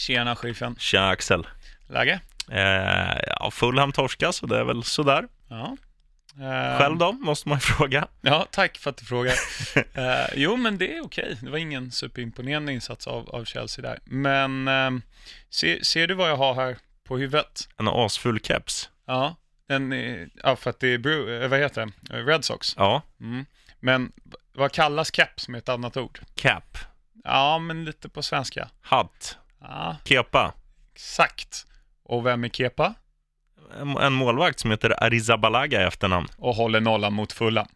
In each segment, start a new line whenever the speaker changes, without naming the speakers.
Tjena sheriffen.
Tja Axel.
Läge?
Eh, ja, Fulham torska, så det är väl sådär.
Ja. Eh,
Själv då, måste man fråga.
Ja, tack för att du frågar. eh, jo, men det är okej. Det var ingen superimponerande insats av, av Chelsea där. Men eh, se, ser du vad jag har här på huvudet?
En asfull keps.
Ja, den är, ja för att det är, Bru- eh, vad heter det? Red Sox.
Ja,
Mm. Men vad kallas caps med ett annat ord?
cap,
Ja, men lite på svenska.
hatt,
Ja,
kepa.
exakt. Och vem är Kepa?
En, en målvakt som heter Arizabalaga i efternamn.
Och håller nollan mot fulla.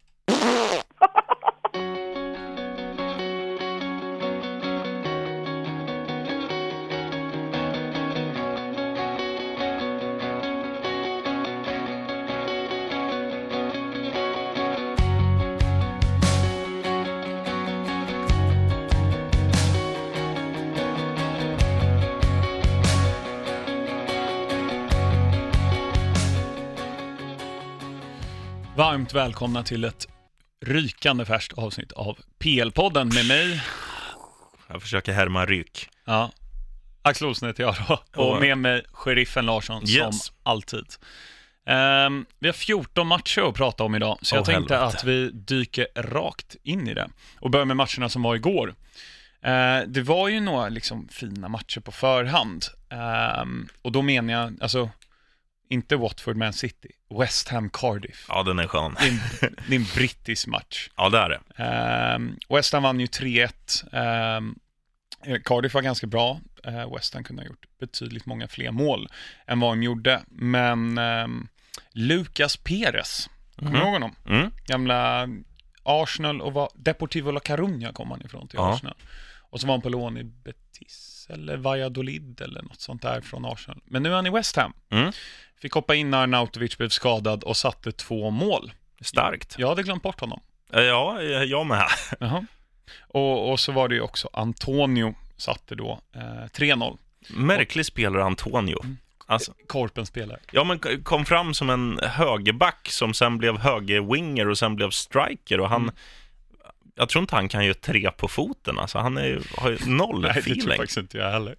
Varmt välkomna till ett rykande färskt avsnitt av PL-podden med mig,
Jag försöker härma ryk.
ja, Axel Olsson heter jag då, och med mig sheriffen Larsson
Yes.
som alltid. Ehm, vi har 14 matcher att prata om idag, så jag tänkte
helvete.
att vi dyker rakt in i det och börjar med matcherna som var igår. Eh, det var ju några liksom fina matcher på förhand. Ehm, och då menar jag, alltså, inte Watford Man City, West Ham Cardiff.
Ja, den är skön.
Det är en, det är en brittisk match.
Ja, det är det.
Um, West Ham vann ju 3-1. Ehm, eh, Cardiff var ganska bra. Uh, West Ham kunde ha gjort betydligt många fler mål än vad de gjorde. Men um, Lucas Perez, kommer du
Mhm.
ihåg honom?
Mm.
Gamla Arsenal och var, Deportivo La Coruña kom han ifrån till
Ja.
Arsenal. Och så var han på lån i Betis eller Valladolid eller något sånt där från Arsenal. Men nu är han i West Ham.
Mm.
Fick hoppa in när Arnautovic blev skadad och satte två mål.
Starkt.
Jag hade glömt bort honom.
Eh, Ja, jag med.
Jaha. Och, och så var det ju också Antonio satte då eh, 3-0.
Märklig spelare Antonio.
Mm.
Alltså,
Korpen spelare.
ja, men kom fram som en högerback som sen blev högerwinger och sen blev striker och han...
Mm.
Jag tror inte han kan göra tre på foten, alltså han är, har ju noll
Nej, det tror
feeling.
faktiskt inte jag heller.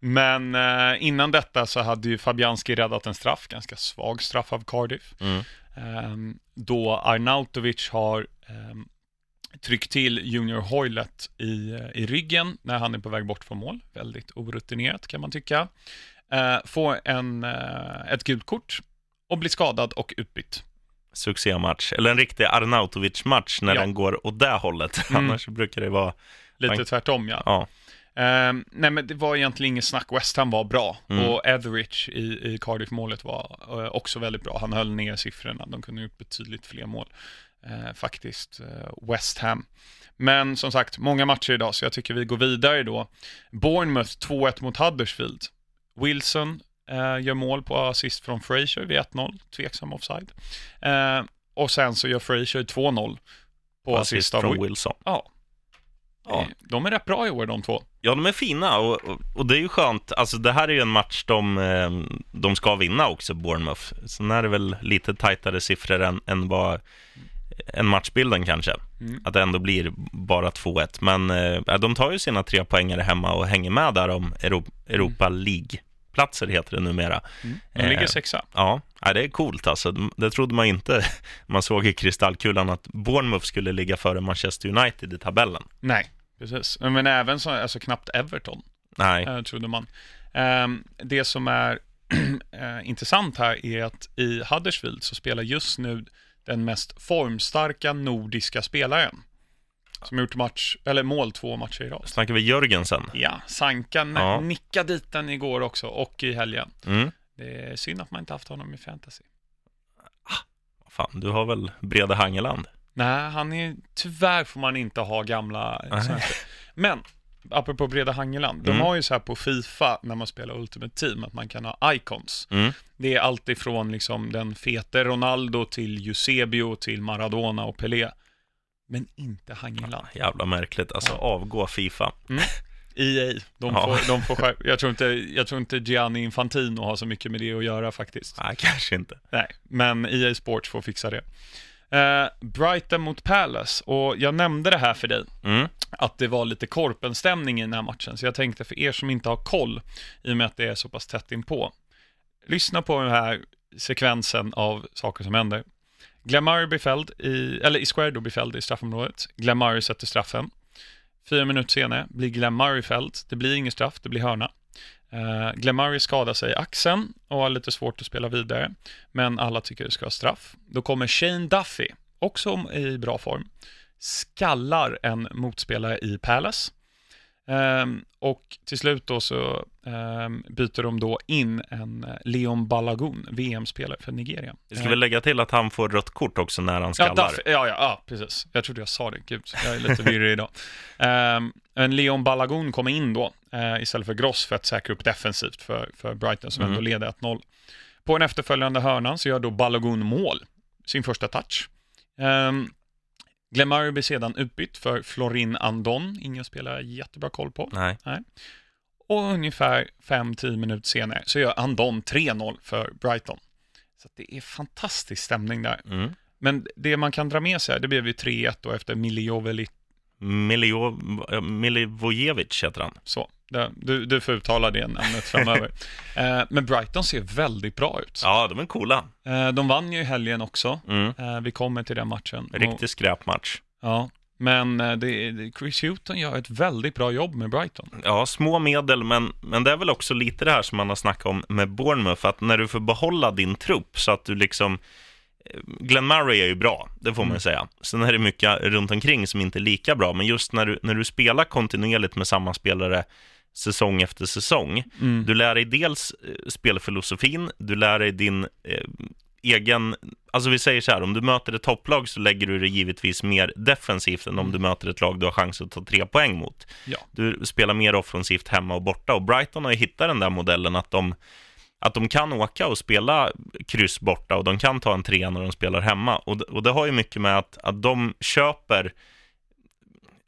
Men eh, innan detta så hade ju Fabianski räddat en straff, ganska svag straff av Cardiff.
Mm.
Ehm, då Arnautovic har ehm, tryckt till Junior Hoylet i, eh, i ryggen när han är på väg bort från mål. Väldigt orutinerat kan man tycka. Uh, får en, eh, ett gult kort och blir skadad och utbytt.
Succématch, eller en riktig Arnautovic-match när
Ja.
den går åt det hållet.
Mm.
Annars brukar det vara,
Lite
Man-
tvärtom ja.
ja,
Ehm, nej men det var egentligen inget snack, West Ham var bra
Mm.
och Etheridge i, i Cardiff-målet var eh, också väldigt bra. Han höll ner siffrorna, de kunde ha gjort betydligt fler mål eh, faktiskt, eh, West Ham. Men som sagt, många matcher idag så jag tycker vi går vidare då. Bournemouth 2-1 mot Huddersfield. Wilson gör mål på assist från Fraser vid 1-0, tveksam offside. Eh, och sen så gör Fraser 2-0 på assist
assist
av
från
Wi-
Wilson.
Ja.
Ja.
Eh, De är rätt bra i år de två.
Ja, de är fina och, och, det är ju skönt. Alltså det här är ju en match de, eh, de ska vinna också, Bournemouth. Sen är det väl lite tajtare siffror än, än vad än matchbilden kanske.
Mm.
Att det ändå blir bara 2-1. Men eh, de tar ju sina tre poängare hemma och hänger med där om Euro- Europa League-platser heter det numera.
Mm. De
Eh,
ligger sexa.
Ja, ja, det är coolt alltså. Det trodde man inte. Man såg i kristallkulan att Bournemouth skulle ligga före Manchester United i tabellen.
Nej, precis. Men även så, alltså knappt Everton,
Nej,
eh, trodde man. Ehm, det som är eh, intressant här är att i Huddersfield så spelar just nu den mest formstarka nordiska spelaren. Som har gjort match, eller mål två matcher i rad.
snackar vi Jörgensen.
Ja, Sanka n-
Ja.
nickade dit den igår också och i helgen.
Mm.
Det är synd att man inte haft honom i fantasy.
Fan, du har väl Brede Hangeland?
Nej, han är, tyvärr får man inte ha gamla. Men, apropå Breda Hangeland, de
Mm.
har ju så här på Fifa, när man spelar Ultimate Team, att man kan ha icons.
Mm.
Det är allt ifrån liksom den fete Ronaldo till Eusebio till Maradona och Pelé. Men inte Hangeland.
Jävla märkligt, alltså
Ja.
avgå Fifa.
EA, de
Ja.
får, de får skär... jag, tror inte, jag tror inte Gianni Infantino har så mycket med det att göra faktiskt.
Nej, kanske inte.
Nej, men EA Sports får fixa det. Eh, Brighton mot Palace, och jag nämnde det här för dig,
Mm.
att det var lite korpenstämning i den här matchen, så jag tänkte för er som inte har koll, i och med att det är så pass tätt inpå, lyssna på den här sekvensen av saker som händer. Glamour blir fälld i, eller i då blir fälld i straffområdet. Glamour sätter straffen. Fyra minuter senare blir Glamour fälld. Det blir ingen straff, det blir hörna. Eh, uh, Glenn skadar sig i axeln och har lite svårt att spela vidare, men alla tycker det ska vara straff. Då kommer Shane Duffy, också i bra form, skallar en motspelare i Palace. Ehm, och till slut då så byter de då in en eh, Leon Balagun, VM-spelare för Nigeria.
Vi ska väl lägga till att han får rött kort också när han
Ja,
skallar.
Duffy, ja, ja, ja, precis. Jag trodde jag sa det. Gud, jag är lite virrig idag. Um, en Leon Balagun kommer in då, eh, istället för Gross, för att säkra upp defensivt för, för Brighton, som
Mm.
ändå leder 1-0. På en efterföljande hörnan så gör då Balagun mål, sin första touch. Um, Glenn Murray blir sedan utbytt för Florin Andon, ingen spelare jättebra koll på.
Nej.
Och ungefär 5-10 minuter senare så gör Andon 3-0 för Brighton. Så det är fantastisk stämning där.
Mm.
Men det man kan dra med sig, här, det blev ju 3-1 då efter Miljovelit.
Miljo... Milivojevic heter han.
Så, du, du får uttala det namnet framöver. eh, men Brighton ser väldigt bra ut.
Ja, de är coola.
Eh, de vann ju i helgen också.
Mm.
Eh, vi kommer till den matchen.
Riktig skräpmatch.
Ja, men eh, det, Chris Hutton gör ett väldigt bra jobb med Brighton.
Ja, små medel, men, men det är väl också lite det här som man har snackat om med Bournemouth, att när du får behålla din trupp så att du liksom eh, Glenn Murray är ju bra, det får man ju säga. Sen är det mycket runt omkring som inte är lika bra, men just när du, när du spelar kontinuerligt med samma spelare säsong efter säsong,
Mm.
du lär dig dels eh, spelfilosofin, du lär dig din eh, egen, alltså vi säger så här, om du möter ett topplag så lägger du det givetvis mer defensivt än om du möter ett lag du har chans att ta tre poäng mot.
Ja.
Du spelar mer offensivt hemma och borta och Brighton har ju hittat den där modellen att de att de kan åka och spela kryss borta och de kan ta en trea när de spelar hemma. Och, och det har ju mycket med att, att de köper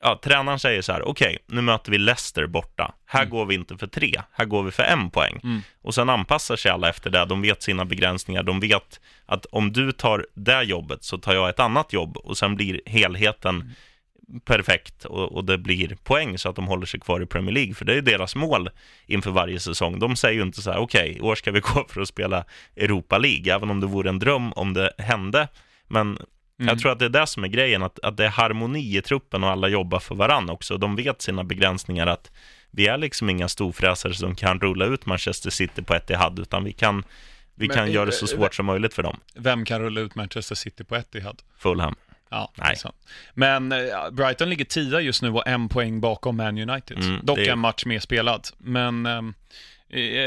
Ja, tränaren säger så här, okej, nu möter vi Leicester borta. Här går vi inte för tre, här går vi för en poäng.
Mm.
Och sen anpassar sig alla efter det. De vet sina begränsningar. De vet att om du tar det jobbet så tar jag ett annat jobb och sen blir helheten perfekt och, och det blir poäng så att de håller sig kvar i Premier League. För det är deras mål inför varje säsong. De säger ju inte så här, okej, i år ska vi gå för att spela Europa League, även om det vore en dröm om det hände. Men
Mm.
jag tror att det är det som är grejen, att, att det är harmoni i truppen och alla jobbar för varann också. De vet sina begränsningar, att vi är liksom inga storfräsare som kan rulla ut Manchester City på Etihad, utan vi kan, vi
Men,
kan göra det så svårt som möjligt för dem.
Vem kan rulla ut Manchester City på Etihad?
Fulham.
Ja,
Nej.
sant. Men eh, Brighton ligger tia just nu och en poäng bakom Man United.
Mm,
Dock
det
en match mer spelad. Men ehm, eh,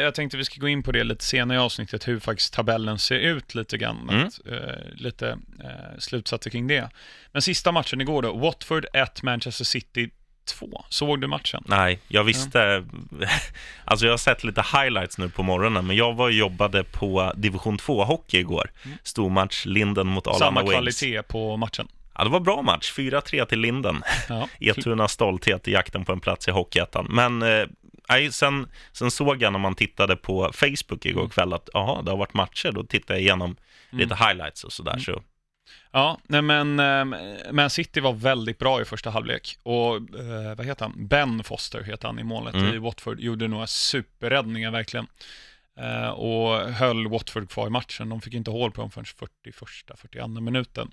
jag tänkte vi ska gå in på det lite senare i avsnittet, hur faktiskt tabellen ser ut lite grann.
Mm.
Att, eh, lite eh, slutsatser kring det. Men sista matchen igår då, Watford 1, Manchester City 2. Såg du matchen?
Nej, jag visste... Alltså jag har sett lite highlights nu på morgonen, men jag var och jobbade på division 2-hockey igår. Stormatch Linden mot Arlanda
Mm. Samma
Wings.
kvalitet på matchen.
Ja, det var bra match. 4-3 till Linden.
Ja.
Etunas stolthet i jakten på en plats i Hockeyettan. Men eh, nej, sen, sen såg jag när man tittade på Facebook igår kväll att aha, det har varit matcher. Då tittade jag igenom lite highlights och sådär. Så,
Ja, nej men eh, Man City var väldigt bra i första halvlek och eh, vad heter han? Ben Foster heter han i målet
Mm.
i Watford. Gjorde några superräddningar verkligen. Eh, och höll Watford kvar i matchen. De fick inte hål på dem förrän 41, 42 minuten.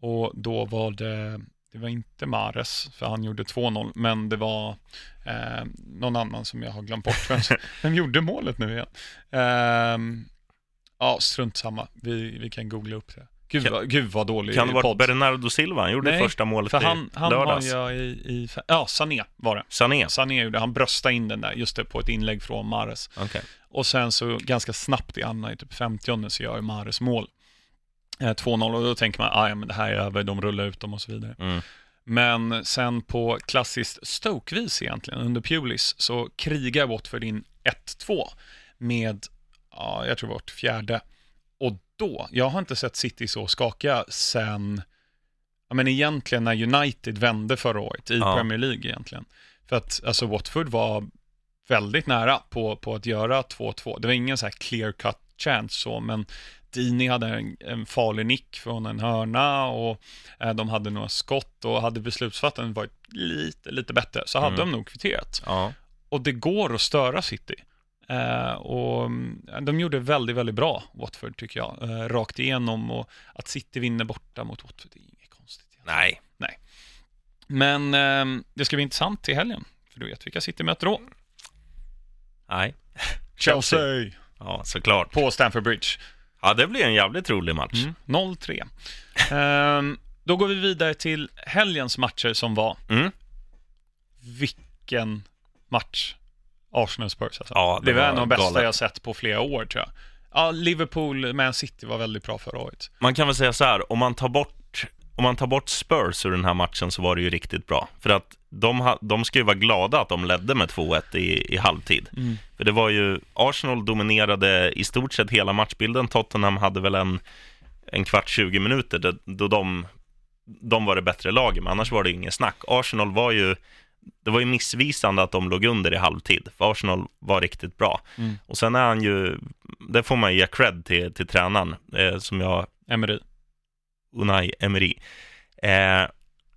Och då var det, det var inte Mares, för han gjorde 2-0, men det var eh, någon annan som jag har glömt bort. Vem, vem gjorde målet nu igen? Ehm, ja, strunt samma. Vi, vi kan googla upp det. Gud,
Kan-
gud vad dålig
kan det vara. Bernardo Silva? Han gjorde
Nej,
första målet
För
i
han, han har
lördags.
jag i, i... Ja, Sané var det.
Sané?
Sané gjorde, han bröstade in den där, just det, på ett inlägg från Mares.
Okej.
Och sen så ganska snabbt i andra, i typ 50 så gör Mares mål. Eh, 2-0 och då tänker man, ah, ja men det här är över, de rullar ut dem och så vidare.
Mm.
Men sen på klassiskt Stoke-vis egentligen, under Pulis, så krigar Watford in 1-2 med, ja, jag tror vårt fjärde. Och då, jag har inte sett City så skaka sen, ja men egentligen när United vände förra året i
Ja.
Premier League egentligen. För att alltså Watford var väldigt nära på, på att göra 2-2. Det var ingen så här clear cut chance så, men Dini hade en, en farlig nick från en hörna och eh, de hade några skott och hade beslutsfattandet varit lite, lite bättre så hade
Mm.
de nog kvitterat.
Ja.
Och det går att störa City. Eh, och mm, de gjorde väldigt, väldigt bra, Watford tycker jag, eh, rakt igenom och att City vinner borta mot Watford, det är inget konstigt. egentligen.
Nej.
Men eh, det ska bli intressant till helgen, för du vet vilka City möter då.
Nej.
Chelsea!
Ja, såklart.
På Stamford Bridge.
Ja, det blir en jävligt rolig match.
Mm. 0-3. Ehm, då går vi vidare till helgens matcher som var.
Mm.
Vilken match! Arsenal Spurs alltså.
Ja, det
det, var en av de bästa
galet.
jag sett på flera år tror jag. Ja, Liverpool, Man City var väldigt bra förra året.
Man kan väl säga så här, om man tar bort om man tar bort Spurs ur den här matchen så var det ju riktigt bra. För att de, de ska ju vara glada att de ledde med 2-1 i, i halvtid.
Mm.
För det var ju, Arsenal dominerade i stort sett hela matchbilden. Tottenham hade väl en, en kvart, 20 minuter då, då de, de var det bättre laget, men annars var det inget snack. Arsenal var ju, det var ju missvisande att de låg under i halvtid, för Arsenal var riktigt bra.
Mm.
Och sen är han ju, det får man ge cred till, till tränaren, eh, som jag
Emery.
Unai Emery, eh,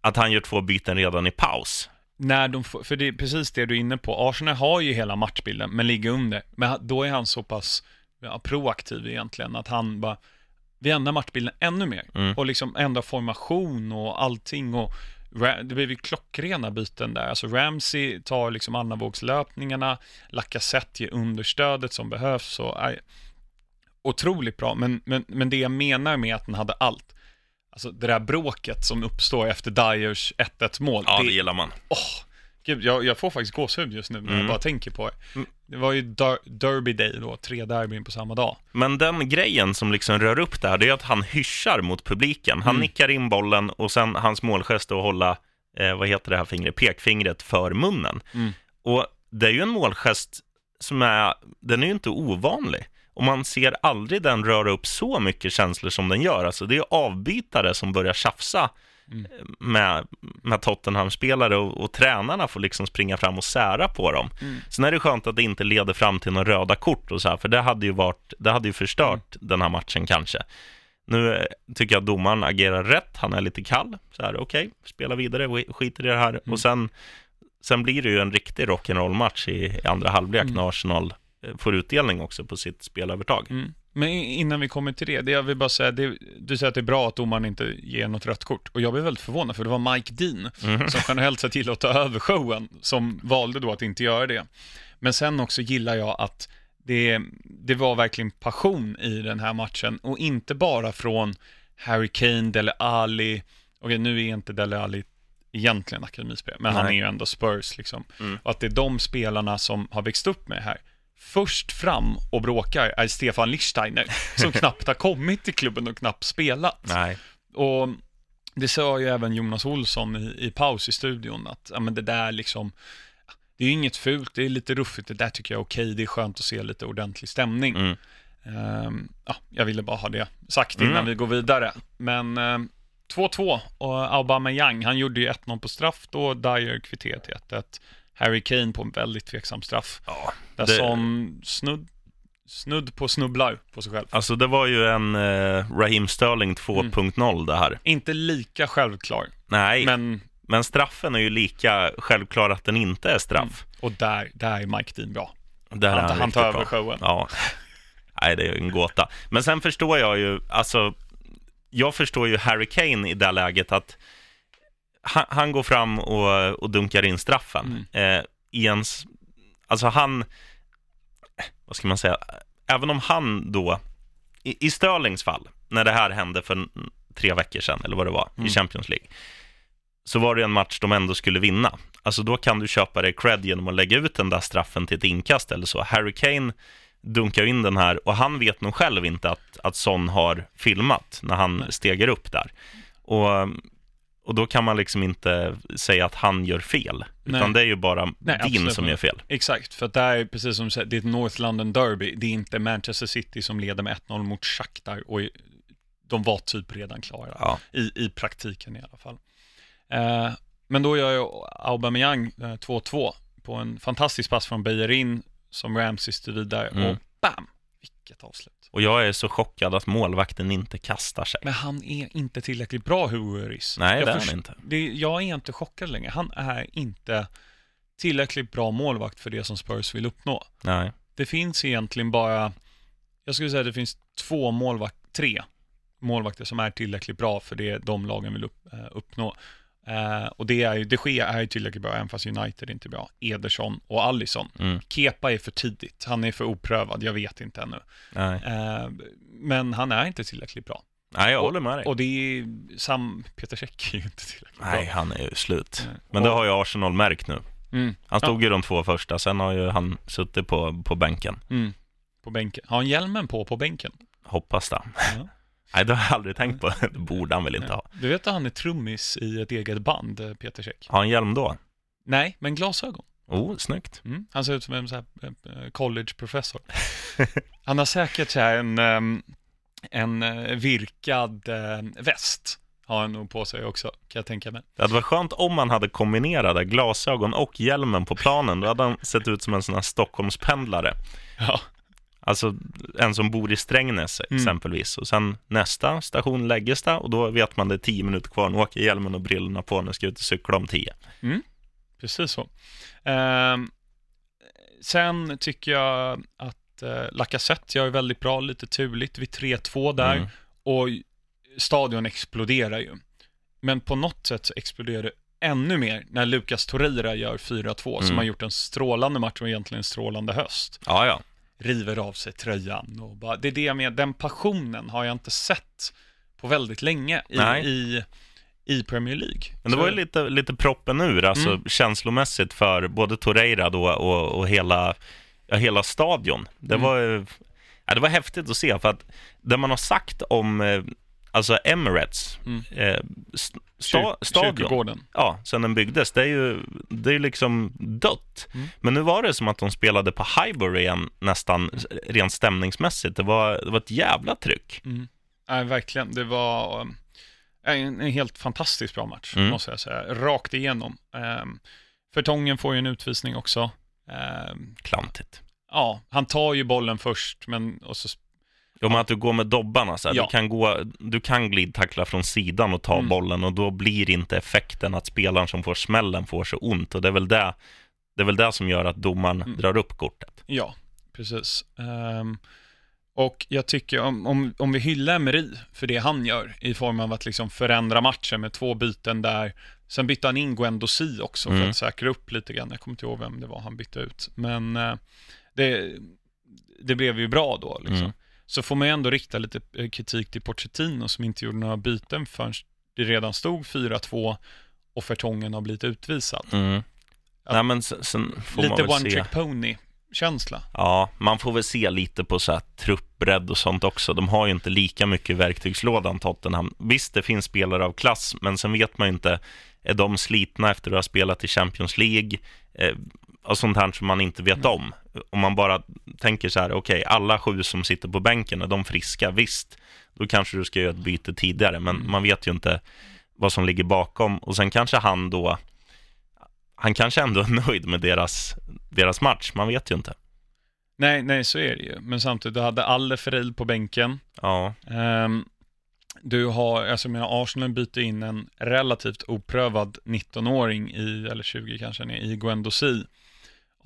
att han gör två byten redan i paus.
När de får, för det är precis det du är inne på. Arsenal har ju hela matchbilden, men ligger under. Men han- då är han så pass ja, proaktiv egentligen, att han bara, vi ändrar matchbilden ännu mer.
Mm.
Och liksom ändrar formation och allting. Och det blev ju klockrena byten där. Alltså Ramsey tar liksom andravågslöpningarna, Lacazette ger understödet som behövs. Och, aj, otroligt bra, men, men, men det jag menar med att den hade allt, alltså det där bråket som uppstår efter Dyers 1-1 mål,
Ja, det
det,
gillar man.
Åh, gud, jag, jag får faktiskt gåshud just nu när
Mm.
jag bara tänker på det.
Mm.
Det var ju der, Derby Day då, tre derbyn på samma dag.
Men den grejen som liksom rör upp det här, det är att han hyschar mot publiken. Han
Mm.
nickar in bollen och sen hans målgest är att hålla, eh, vad heter det här fingret, pekfingret för munnen.
Mm.
Och det är ju en målgest som är, den är ju inte ovanlig. Och man ser aldrig den röra upp så mycket känslor som den gör. Alltså det är avbytare som börjar tjafsa
Mm.
eh, med, med Tottenham-spelare och, och tränarna får liksom springa fram och sära på dem.
Mm.
Sen är det skönt att det inte leder fram till några röda kort och så här, för det hade ju varit, det hade ju förstört den här matchen kanske. Nu eh, tycker jag att domaren agerar rätt, han är lite kall, så här okej, spela vidare, sk- skit i det här. Och sen, sen blir det ju en riktig rock'n'roll-match i, i andra halvlek
Mm.
när Arsenal får utdelning också på sitt spelövertag.
Mm. Men innan vi kommer till det, det jag vill bara säga, det, du säger att det är bra att domaren inte ger något rött kort. Och jag blev väldigt förvånad, för det var Mike Dean,
Mhm.
som generellt sett gillar att ta över showen, som valde då att inte göra det. Men sen också gillar jag att det, det var verkligen passion i den här matchen, och inte bara från Harry Kane, Dele Alli, okej nu är inte Dele Alli egentligen akademispelare, men han är
Nej.
ju ändå Spurs liksom.
Mm.
Och att det är de spelarna som har växt upp med här. Först fram och bråkar är Stefan Lichtsteiner, som knappt har kommit till klubben och knappt spelat.
Nej,
Och det sa ju även Jonas Olsson i, i paus i studion, att ja, men det där liksom, det är ju inget fult, det är lite ruffigt, det där tycker jag är okej, det är skönt att se lite ordentlig stämning.
mm.
Ehm, ja, jag ville bara ha det sagt innan
Mm.
vi går vidare. Men ehm, 2-2 och Aubameyang, han gjorde ju 1-0 på straff då, Dyer kvitterade till 1-1. Harry Kane på en väldigt tveksam straff.
ja.
Där
Det-
som snudd, snudd på snubblar på sig själv.
Alltså det var ju en eh, Raheem Sterling 2.0 det här.
Inte lika självklar,
Nej, men...
men
straffen är ju lika självklar att den inte är straff.
och där, där är Mike Dean bra.
Där är
Han, han
riktigt
tar över showen.
Ja, nej det är ju en gåta. Men sen förstår jag ju, alltså, jag förstår ju Harry Kane i det läget att han, han går fram och, och dunkar in straffen.
Mm.
Eh, i ens, alltså han, vad ska man säga, även om han då, i, i Sterlings fall, när det här hände för tre veckor sedan, eller vad det var,
Mm.
i Champions League, så var det en match de ändå skulle vinna. Alltså då kan du köpa dig cred genom att lägga ut den där straffen till ett inkast eller så. Harry Kane dunkar in den här och han vet nog själv inte att, att Son har filmat när han stegar upp där. Och, och då kan man liksom inte säga att han gör fel,
Nej.
utan det är ju bara
Nej,
din som gör fel.
Exakt, för att det är precis som du säger, det är ett North London Derby. Det är inte Manchester City som leder med 1-0 mot Shakhtar och de var typ redan klara.
Ja.
I, I praktiken i alla fall. Eh, men då gör ju Aubameyang eh, 2-2 på en fantastisk pass från Bejerin som Ramsey styr vidare
Mm.
och bam! vilket avslut.
Och jag är så chockad att målvakten inte kastar sig.
Men han är inte tillräckligt bra, Hugo Lloris.
Nej,
jag
det är han inte.
Det, jag är inte chockad längre. Han är inte tillräckligt bra målvakt för det som Spurs vill uppnå.
Nej.
Det finns egentligen bara, jag skulle säga att det finns två målvakt, tre målvakter som är tillräckligt bra för det de lagen vill upp, eh, uppnå. Eh, och det är ju, de Gea är ju tillräckligt bra, även fast United inte är bra. Ederson och Allison.
Mm.
Kepa är för tidigt, han är för oprövad, jag vet inte ännu.
Nej.
Eh, men han är inte tillräckligt bra.
Nej, jag håller med dig.
Och det är Sam Peter Cech är ju inte tillräckligt
Nej,
bra.
han är ju slut.
Nej.
Men det har ju Arsenal märkt nu.
Mm,
Han stod ju de två första, sen har ju han suttit på, på bänken.
mm, på bänken. Har han hjälmen på, på bänken?
Hoppas det.
Ja.
Nej, det har jag aldrig tänkt på. Det borde han väl inte ha.
Du vet att han är trummis i ett eget band, eh, Peter Cech?
Har han hjälm då?
Nej, men glasögon.
Oh, snyggt.
Mm. Han ser ut som en så här, eh, college-professor. Han har säkert så här en, ehm, en eh, virkad eh, väst. Har han nog på sig också, kan jag tänka mig.
Det hade varit skönt om han hade kombinerade glasögon och hjälmen på planen. Då hade han sett ut som en sån här Stockholmspendlare.
Ja,
Alltså en som bor i Strängnäs
Mm.
exempelvis. Och sen nästa station Läggesta och då vet man det är tio minuter kvar. Nu åker hjälmen och brillorna på när ska ut och cykla om tio.
precis så. Ehm, sen tycker jag att eh, Lacazette gör väldigt bra, lite turligt vid 3-2 där.
Mm.
Och stadion exploderar ju. Men på något sätt så exploderar det ännu mer när Lucas Torreira gör 4-2, som
Mm.
har gjort en strålande match och egentligen en strålande höst.
Ja, ja.
River av sig tröjan och bara, det är det med, den passionen har jag inte sett på väldigt länge i, i, i Premier League.
Men det var ju lite, lite proppen ur, alltså
Mm.
känslomässigt för både Torreira då och, och hela, ja, hela stadion. Det,
Mm.
var, ja, det var häftigt att se, för att det man har sagt om eh, alltså Emirates,
Mm.
eh, sta, stadion, ja, sen den byggdes, det är ju det är liksom dött.
Mm.
Men nu var det som att de spelade på Highbury igen, nästan rent stämningsmässigt. Det var, det var ett jävla tryck.
Mm. Nej, verkligen. Det var um, en, en helt fantastiskt bra match,
Mm.
måste jag säga. Rakt igenom. Um, Förtongen får ju en utvisning också. Ehm,
Klantigt.
ja, han tar ju bollen först, men och så
Jo, men att du går med dobbarna så här.
Ja.
Du kan, gå, du kan glidtackla från sidan och ta
Mm.
bollen och då blir inte effekten att spelaren som får smällen får så ont och det är väl det, det, är väl det som gör att domaren
Mm.
drar upp kortet.
Ja, precis. Ehm, och jag tycker om, om, om vi hyllar Emery för det han gör i form av att liksom förändra matchen med två byten där. Sen bytte han in Guendouzi också för
Mm.
att säkra upp lite grann. Jag kommer inte ihåg vem det var han bytte ut. Men eh, det, det blev ju bra då liksom. Så får man ju ändå rikta lite eh, kritik till Pochettino som inte gjorde några byten förrän det redan stod 4-2 och Fertongen har blivit utvisad.
Mm. Nej, men sen, sen får
Lite
man väl
one
se.
trick pony-känsla.
Ja, man får väl se lite på så här truppbredd och sånt också. De har ju inte lika mycket i verktygslådan, Tottenham. Visst, det finns spelare av klass, men sen vet man ju inte, är de slitna efter att ha spelat i Champions League? Eh, och sånt här som man inte vet
Mm.
om. Om man bara tänker så här, okej, alla sju som sitter på bänken, är de friska? Visst, då kanske du ska göra ett byte tidigare, men
Mm.
man vet ju inte vad som ligger bakom. Och sen kanske han då, han kanske ändå är nöjd med deras, deras match, man vet ju inte.
Nej, nej, så är det ju. Men samtidigt, du hade Alle Feril på bänken.
Ja,
Ehm, du har, alltså menar, Arsenal byter in en relativt oprövad 19-åring i, eller 20 kanske, i Guendouzi.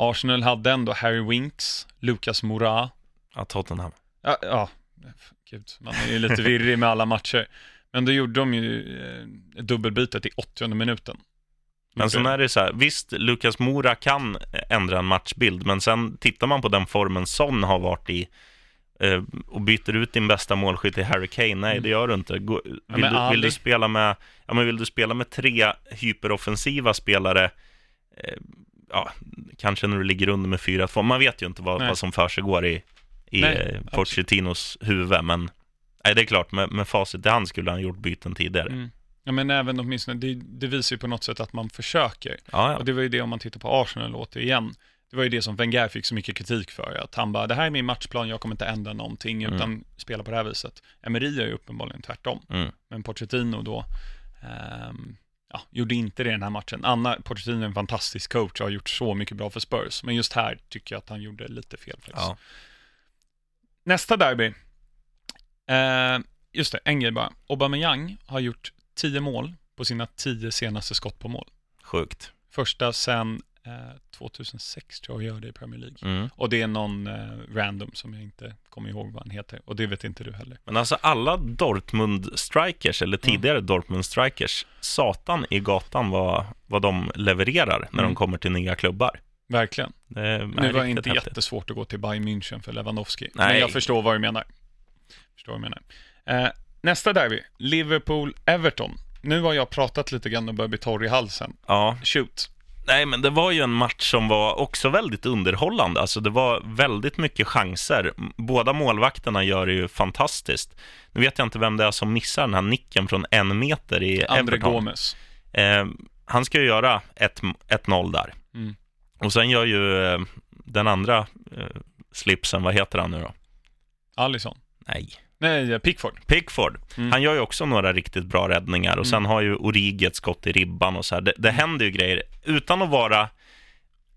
Arsenal hade ändå Harry Winks, Lucas Moura.
ja Tottenham.
Ja, ja, gud, man är ju lite virrig med alla matcher. Men då gjorde de ju eh, dubbelbytet i 80 minuten.
Men sen är det så här, visst, Lukas Mora kan ändra en matchbild, men sen tittar man på den formen Son har varit i eh, och byter ut din bästa målskytt till Harry Kane, nej
Mm.
det gör du inte. Gå, vill,
men
du, vill du spela med, ja men vill du spela med tre hyperoffensiva spelare, eh, ja, kanske när du ligger under med 4-2, man vet ju inte vad, vad som försiggår i, i
Nej,
eh, Pochettinos huvud, men nej, det är klart, med, med facit i hand skulle han gjort byten tidigare.
Mm. Ja, men även åtminstone, det, det visar ju på något sätt att man försöker.
Ja, ja.
Och det var ju det om man tittar på Arsenal återigen. Det var ju det som Wenger fick så mycket kritik för. Att han bara, det här är min matchplan, jag kommer inte ändra någonting
Mm.
utan spela på det här viset. Emery är ju uppenbarligen tvärtom.
Mm.
Men Pochettino då, ehm, ja, gjorde inte det i den här matchen. Anna, Pochettino är en fantastisk coach och har gjort så mycket bra för Spurs. Men just här tycker jag att han gjorde lite fel faktiskt.
Ja.
nästa derby. Eh, just det, en grej bara. Aubameyang har gjort 10 mål på sina 10 senaste skott på mål.
Sjukt.
Första sen 2006 tror jag gör det i Premier League.
Mm.
Och det är någon eh, random som jag inte kommer ihåg vad han heter. Och det vet inte du heller.
Men alltså alla Dortmund-strikers, eller tidigare Dortmund-strikers, satan i gatan vad, vad de levererar när
Mm.
de kommer till nya klubbar.
Verkligen.
Det
Nu var det inte
häftigt.
jättesvårt att gå till Bayern München för Lewandowski.
Nej.
Men jag förstår vad du menar. Förstår vad du menar. Eh, nästa derby, Liverpool-Everton. Nu har jag pratat lite grann och börjar bli torr i halsen.
Ja,
Shoot.
Nej men det var ju en match som var också väldigt underhållande. Alltså det var väldigt mycket chanser. Båda målvakterna gör det ju fantastiskt. Nu vet jag inte vem det är som missar den här nicken från en meter i
André
Everton.
Gomes.
Eh, han ska ju göra ett- 1-0 där.
Mm.
Och sen gör ju eh, den andra eh, slipsen, vad heter han nu då?
Alisson.
Nej.
Nej, Pickford.
Pickford,
Mm.
han gör ju också några riktigt bra räddningar och sen har ju Origi ett skott i ribban och så här. Det, det händer ju grejer utan att vara...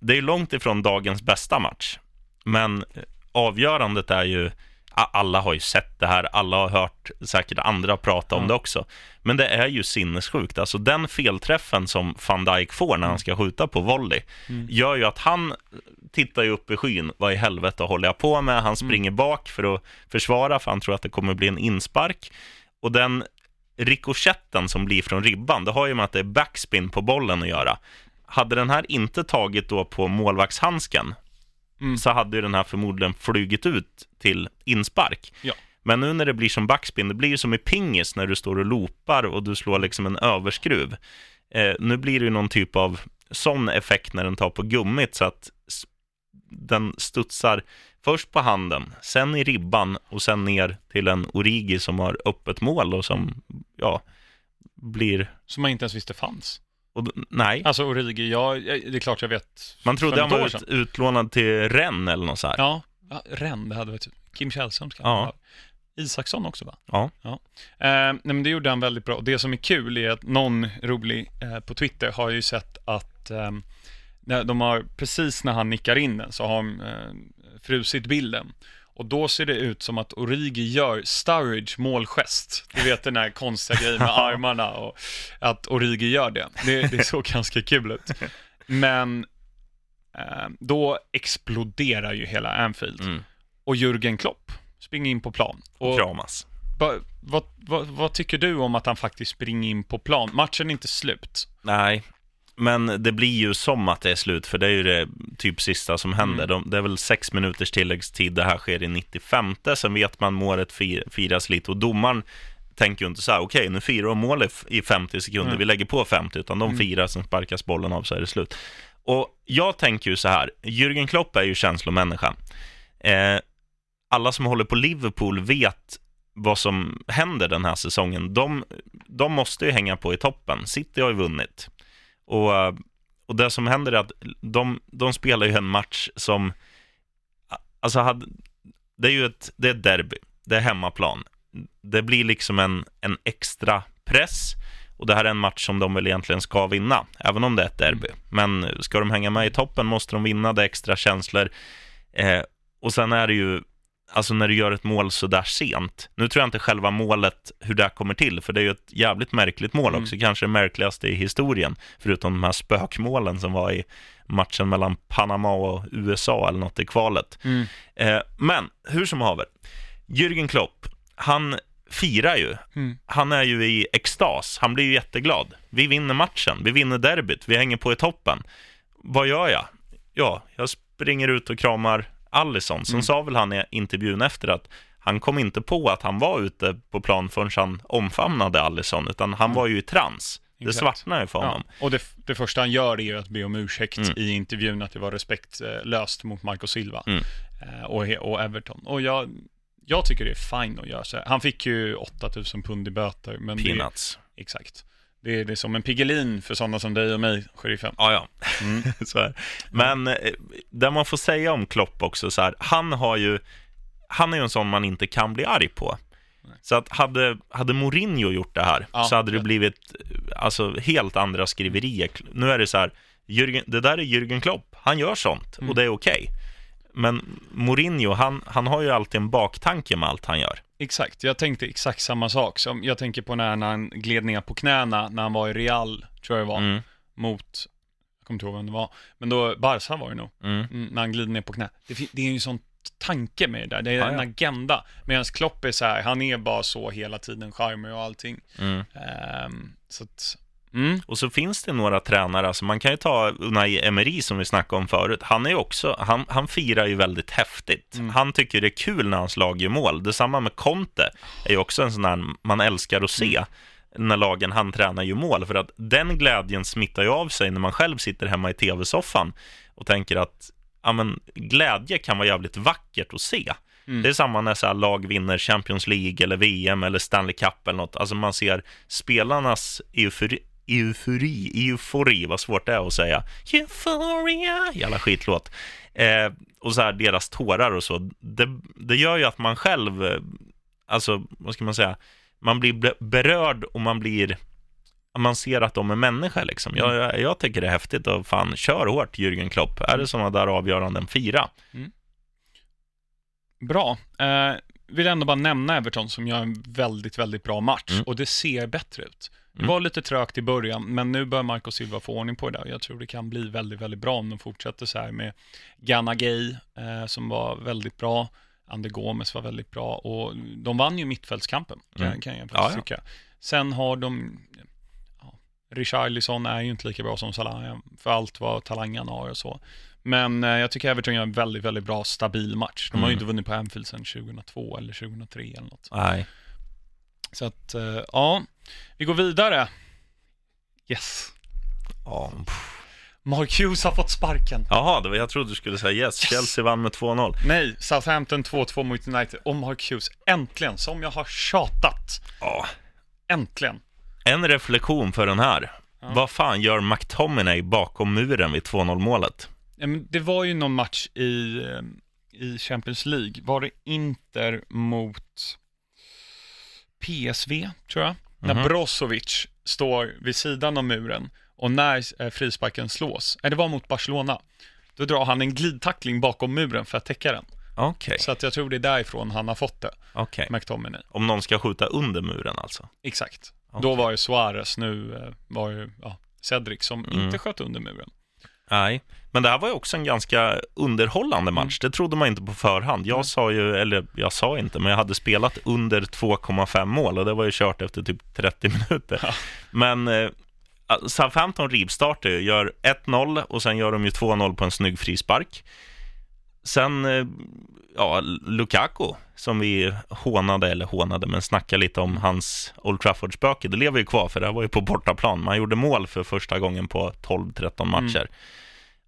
Det är ju långt ifrån dagens bästa match, men eh, avgörandet är ju... Alla har ju sett det här, alla har hört säkert andra prata om
Ja.
det också. Men det är ju sinnessjukt. Alltså den felträffen som van Dijk får när han ska skjuta på volley
Mm.
gör ju att han tittar ju upp i skyn. Vad i helvete håller jag på med? Han springer bak för att försvara, för han tror att det kommer bli en inspark. Och den rikoschetten som blir från ribban, det har ju med att det är backspin på bollen att göra. Hade den här inte tagit då på målvaktshandsken
Mm.
så hade ju den här förmodligen flugit ut till inspark.
Ja.
Men nu när det blir som backspin, det blir ju som i pingis när du står och loopar och du slår liksom en överskruv. Eh, nu blir det ju någon typ av sån effekt när den tar på gummit så att den studsar först på handen, sen i ribban och sen ner till en Origi som har öppet mål och som, ja, blir...
Som man inte ens visste fanns.
Och, nej,
Alltså Origi, ja, det är klart jag vet.
man trodde han var ut, utlånad till Rennes eller något så här.
Ja, ja Ren, det hade varit Kim Källström ska
Ja.
Isaksson också va?
Ja.
Eh, nej, men det gjorde han väldigt bra. Och det som är kul är att någon rolig eh, på Twitter har ju sett att eh, de har, precis när han nickar in den så har de eh, frusit bilden. Och då ser det ut som att Origi gör Sturridge målgest. Du vet den här konstiga grejen med armarna och att Origi gör det. Det, det såg ganska kul ut. Men eh, då exploderar ju hela Anfield.
Mm.
Och Jürgen Klopp springer in på plan. Och
Kramas.
Va, vad, vad, vad tycker du om att han faktiskt springer in på plan? Matchen är inte slut.
Nej, men det blir ju som att det är slut, för det är ju det typ sista som händer. De, det är väl sex minuters tilläggstid, det här sker i 95, sen vet man målet fir, firas lite och domaren tänker ju inte så här, okej, nu firar de mål i f- i 50 sekunder,
Mm.
vi lägger på 50, utan de firar, sen sparkas bollen av så är det slut. Och jag tänker ju så här, Jürgen Klopp är ju känslomänniskan. Eh, alla som håller på Liverpool vet vad som händer den här säsongen. De, de måste ju hänga på i toppen. City har ju vunnit. Och, eh, och det som händer är att de, de spelar ju en match som... Alltså, hade, det är ju ett, det är ett derby. Det är hemmaplan. Det blir liksom en, en extra press. Och det här är en match som de väl egentligen ska vinna, även om det är ett derby. Men ska de hänga med i toppen måste de vinna, det är extra känslor. Eh, och sen är det ju, alltså när du gör ett mål så där sent. Nu tror jag inte själva målet, hur det kommer till, för det är ju ett jävligt märkligt mål
Mm.
också, kanske det märkligaste i historien, förutom de här spökmålen som var i matchen mellan Panama och USA eller något i kvalet. Eh, men hur som haver, Jürgen Klopp, han firar ju.
Mm.
Han är ju i extas, han blir ju jätteglad. Vi vinner matchen, vi vinner derbyt, vi hänger på i toppen. Vad gör jag? Ja, jag springer ut och kramar Allison. Sen
Mm.
sa väl han i intervjun efter att han kom inte på att han var ute på plan förrän han omfamnade Allison, utan han var ju i trans. Det
Mm. Exakt.
svartnade ju för
Ja.
honom.
Och det, det första han gör är ju att be om ursäkt
Mm.
i intervjun att det var respektlöst mot Marco Silva
Mm.
eh, och, och Everton. Och jag, jag tycker det är fine att göra så här. Han fick ju 8000 pund i böter. Men det,
Peanuts.
exakt. Det är, det är som en Piggelin för sådana som dig och mig, sheriffen.
Ja, ja.
Mm.
så här. Men eh, det man får säga om Klopp också, så här, han har ju, han är ju en sån man inte kan bli arg på. Så att hade, hade Mourinho gjort det här,
Ja,
så hade det blivit alltså, helt andra skriverier. Nu är det så här, Jürgen, det där är Jürgen Klopp, han gör sånt
Mm.
och det är okej. Men Mourinho, han, han har ju alltid en baktanke med allt han gör.
Exakt, jag tänkte exakt samma sak. Som jag tänker på när han gled ner på knäna när han var i Real, tror jag det var,
Mm,
mot, jag kommer inte ihåg vem det var, men då, Barca var det nog,
mm,
mm, när han glider ner på knä. Det, det är ju en sån tanke med det där, det är
Ja,
en
ja.
agenda. Medan Klopp är så här, han är bara så hela tiden, charmig och allting.
mm.
Ehm, så att, mm,
Och så finns det några tränare, alltså man kan ju ta Unai Emery som vi snackade om förut. Han är också, han, han firar ju väldigt häftigt.
Mm.
Han tycker det är kul när hans lag gör mål. Detsamma med Conte, är ju också en sån där man älskar att se.
Mm.
när lagen han tränar gör mål, för att den glädjen smittar ju av sig när man själv sitter hemma i tv-soffan och tänker att ja, men, glädje kan vara jävligt vackert att se.
Mm.
Det är samma när så lag vinner Champions League eller VM eller Stanley Cup eller något. Alltså man ser spelarnas eufori, eufori, eufori, vad svårt det är att säga. Euphoria, jävla skitlåt. Eh, och så här deras tårar och så. Det, det gör ju att man själv, eh, alltså vad ska man säga, man blir be- berörd och man blir man ser att de är människor liksom. Jag, jag, jag tycker det är häftigt och fan, kör hårt Jürgen Klopp. Är det sådana där avgöranden, fira.
bra. Eh, vill ändå bara nämna Everton som gör en väldigt, väldigt bra match
Mm.
och det ser bättre ut. Det
Mm.
var lite trögt i början, men nu bör Marco Silva få ordning på det där. Jag tror det kan bli väldigt, väldigt bra om de fortsätter så här med Gana Gay, eh, som var väldigt bra. Ander Gomes var väldigt bra och de vann ju mittfältskampen, kan,
Mm.
kan jag
Ja,
faktiskt
ja.
tycka. Sen har de, ja, Richarlison är ju inte lika bra som Salah, för allt vad talangen har och så. Men eh, jag tycker Everton gör en väldigt, väldigt bra, stabil match. De har ju
Mm.
inte vunnit på Anfield sedan 2002 eller 2003 eller något.
Nej.
Så att, eh, ja, vi går vidare. Yes.
Ja.
Mark Hughes har fått sparken.
Jaha, det var, jag trodde du skulle säga yes. Chelsea vann med 2-0.
Nej, Southampton 2-2 mot United. Och Mark Hughes, äntligen, som jag har tjatat.
Ja.
Äntligen.
En reflektion för den här.
Ja.
Vad fan gör McTominay bakom muren vid 2-0 målet?
Ja, men det var ju någon match i, eh, i Champions League. Var det Inter mot PSV, tror jag? När
Mhm.
Brozovic står vid sidan av muren och när eh, frisparken slås, nej det var mot Barcelona, då drar han en glidtackling bakom muren för att täcka den.
Okej,
Så att jag tror det är därifrån han har fått det,
okej.
McTominay.
Om någon ska skjuta under muren alltså?
Exakt.
Okej.
Då var det Suarez, nu eh, var det ja, Cedric som
Mm.
inte sköt under muren.
Nej, men det här var ju också en ganska underhållande
Mm.
match. Det trodde man inte på förhand. Jag sa ju, eller jag sa inte, men jag hade spelat under 2,5 mål och det var ju kört efter typ 30 minuter.
Ja.
Men eh, Southampton rivstartar ju, gör 1-0 och sen gör de ju 2-0 på en snygg frispark. Sen, eh, ja, Lukaku, som vi hånade, eller hånade, men snackade lite om hans Old Trafford-spöke. Det lever ju kvar, för det här var ju på bortaplan. Man gjorde mål för första gången på 12-13 matcher.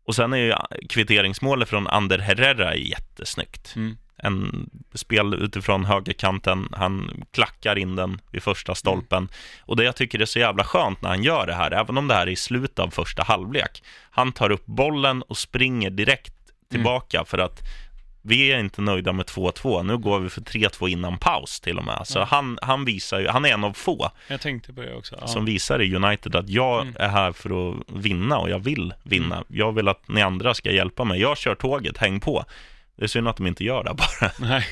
Och sen är ju kvitteringsmålet från Ander Herrera jättesnyggt.
Mm.
En spel utifrån högerkanten, han klackar in den vid första stolpen. Och det jag tycker är så jävla skönt när han gör det här, även om det här är i slutet av första halvlek, han tar upp bollen och springer direkt tillbaka för att vi är inte nöjda med 2-2, nu går vi för 3-2 innan paus till och med. Så
Ja.
han, han visar ju, han är en av få
Jag tänkte på det också. Ja.
som visar i United att jag
Mm.
är här för att vinna och jag vill vinna. Jag vill att ni andra ska hjälpa mig. Jag kör tåget, häng på. Det är synd att de inte gör det bara.
Nej,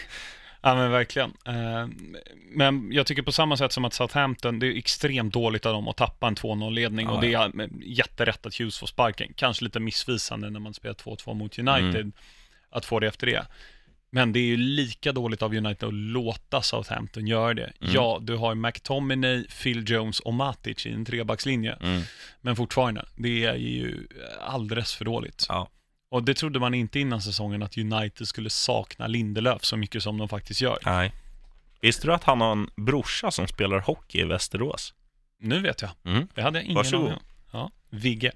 ja men verkligen. Eh, Men jag tycker på samma sätt som att Southampton, det är extremt dåligt av dem att tappa en 2-0-ledning och
Ja,
det är jätterätt att Hughes får sparken. Kanske lite missvisande när man spelar 2-2 mot United,
Mm.
Att få det efter det. Men det är ju lika dåligt av United att låta Southampton göra det.
Mm.
Ja, du har McTominay, Phil Jones och Matic i en trebackslinje.
Mm.
Men fortfarande, det är ju alldeles för dåligt.
Ja.
Och det trodde man inte innan säsongen att United skulle sakna Lindelöf så mycket som de faktiskt gör.
Nej. Visste du att han har en brorsa som spelar hockey i Västerås?
Nu vet jag.
Mm.
Det hade jag ingen aning om. Ja, Vigge.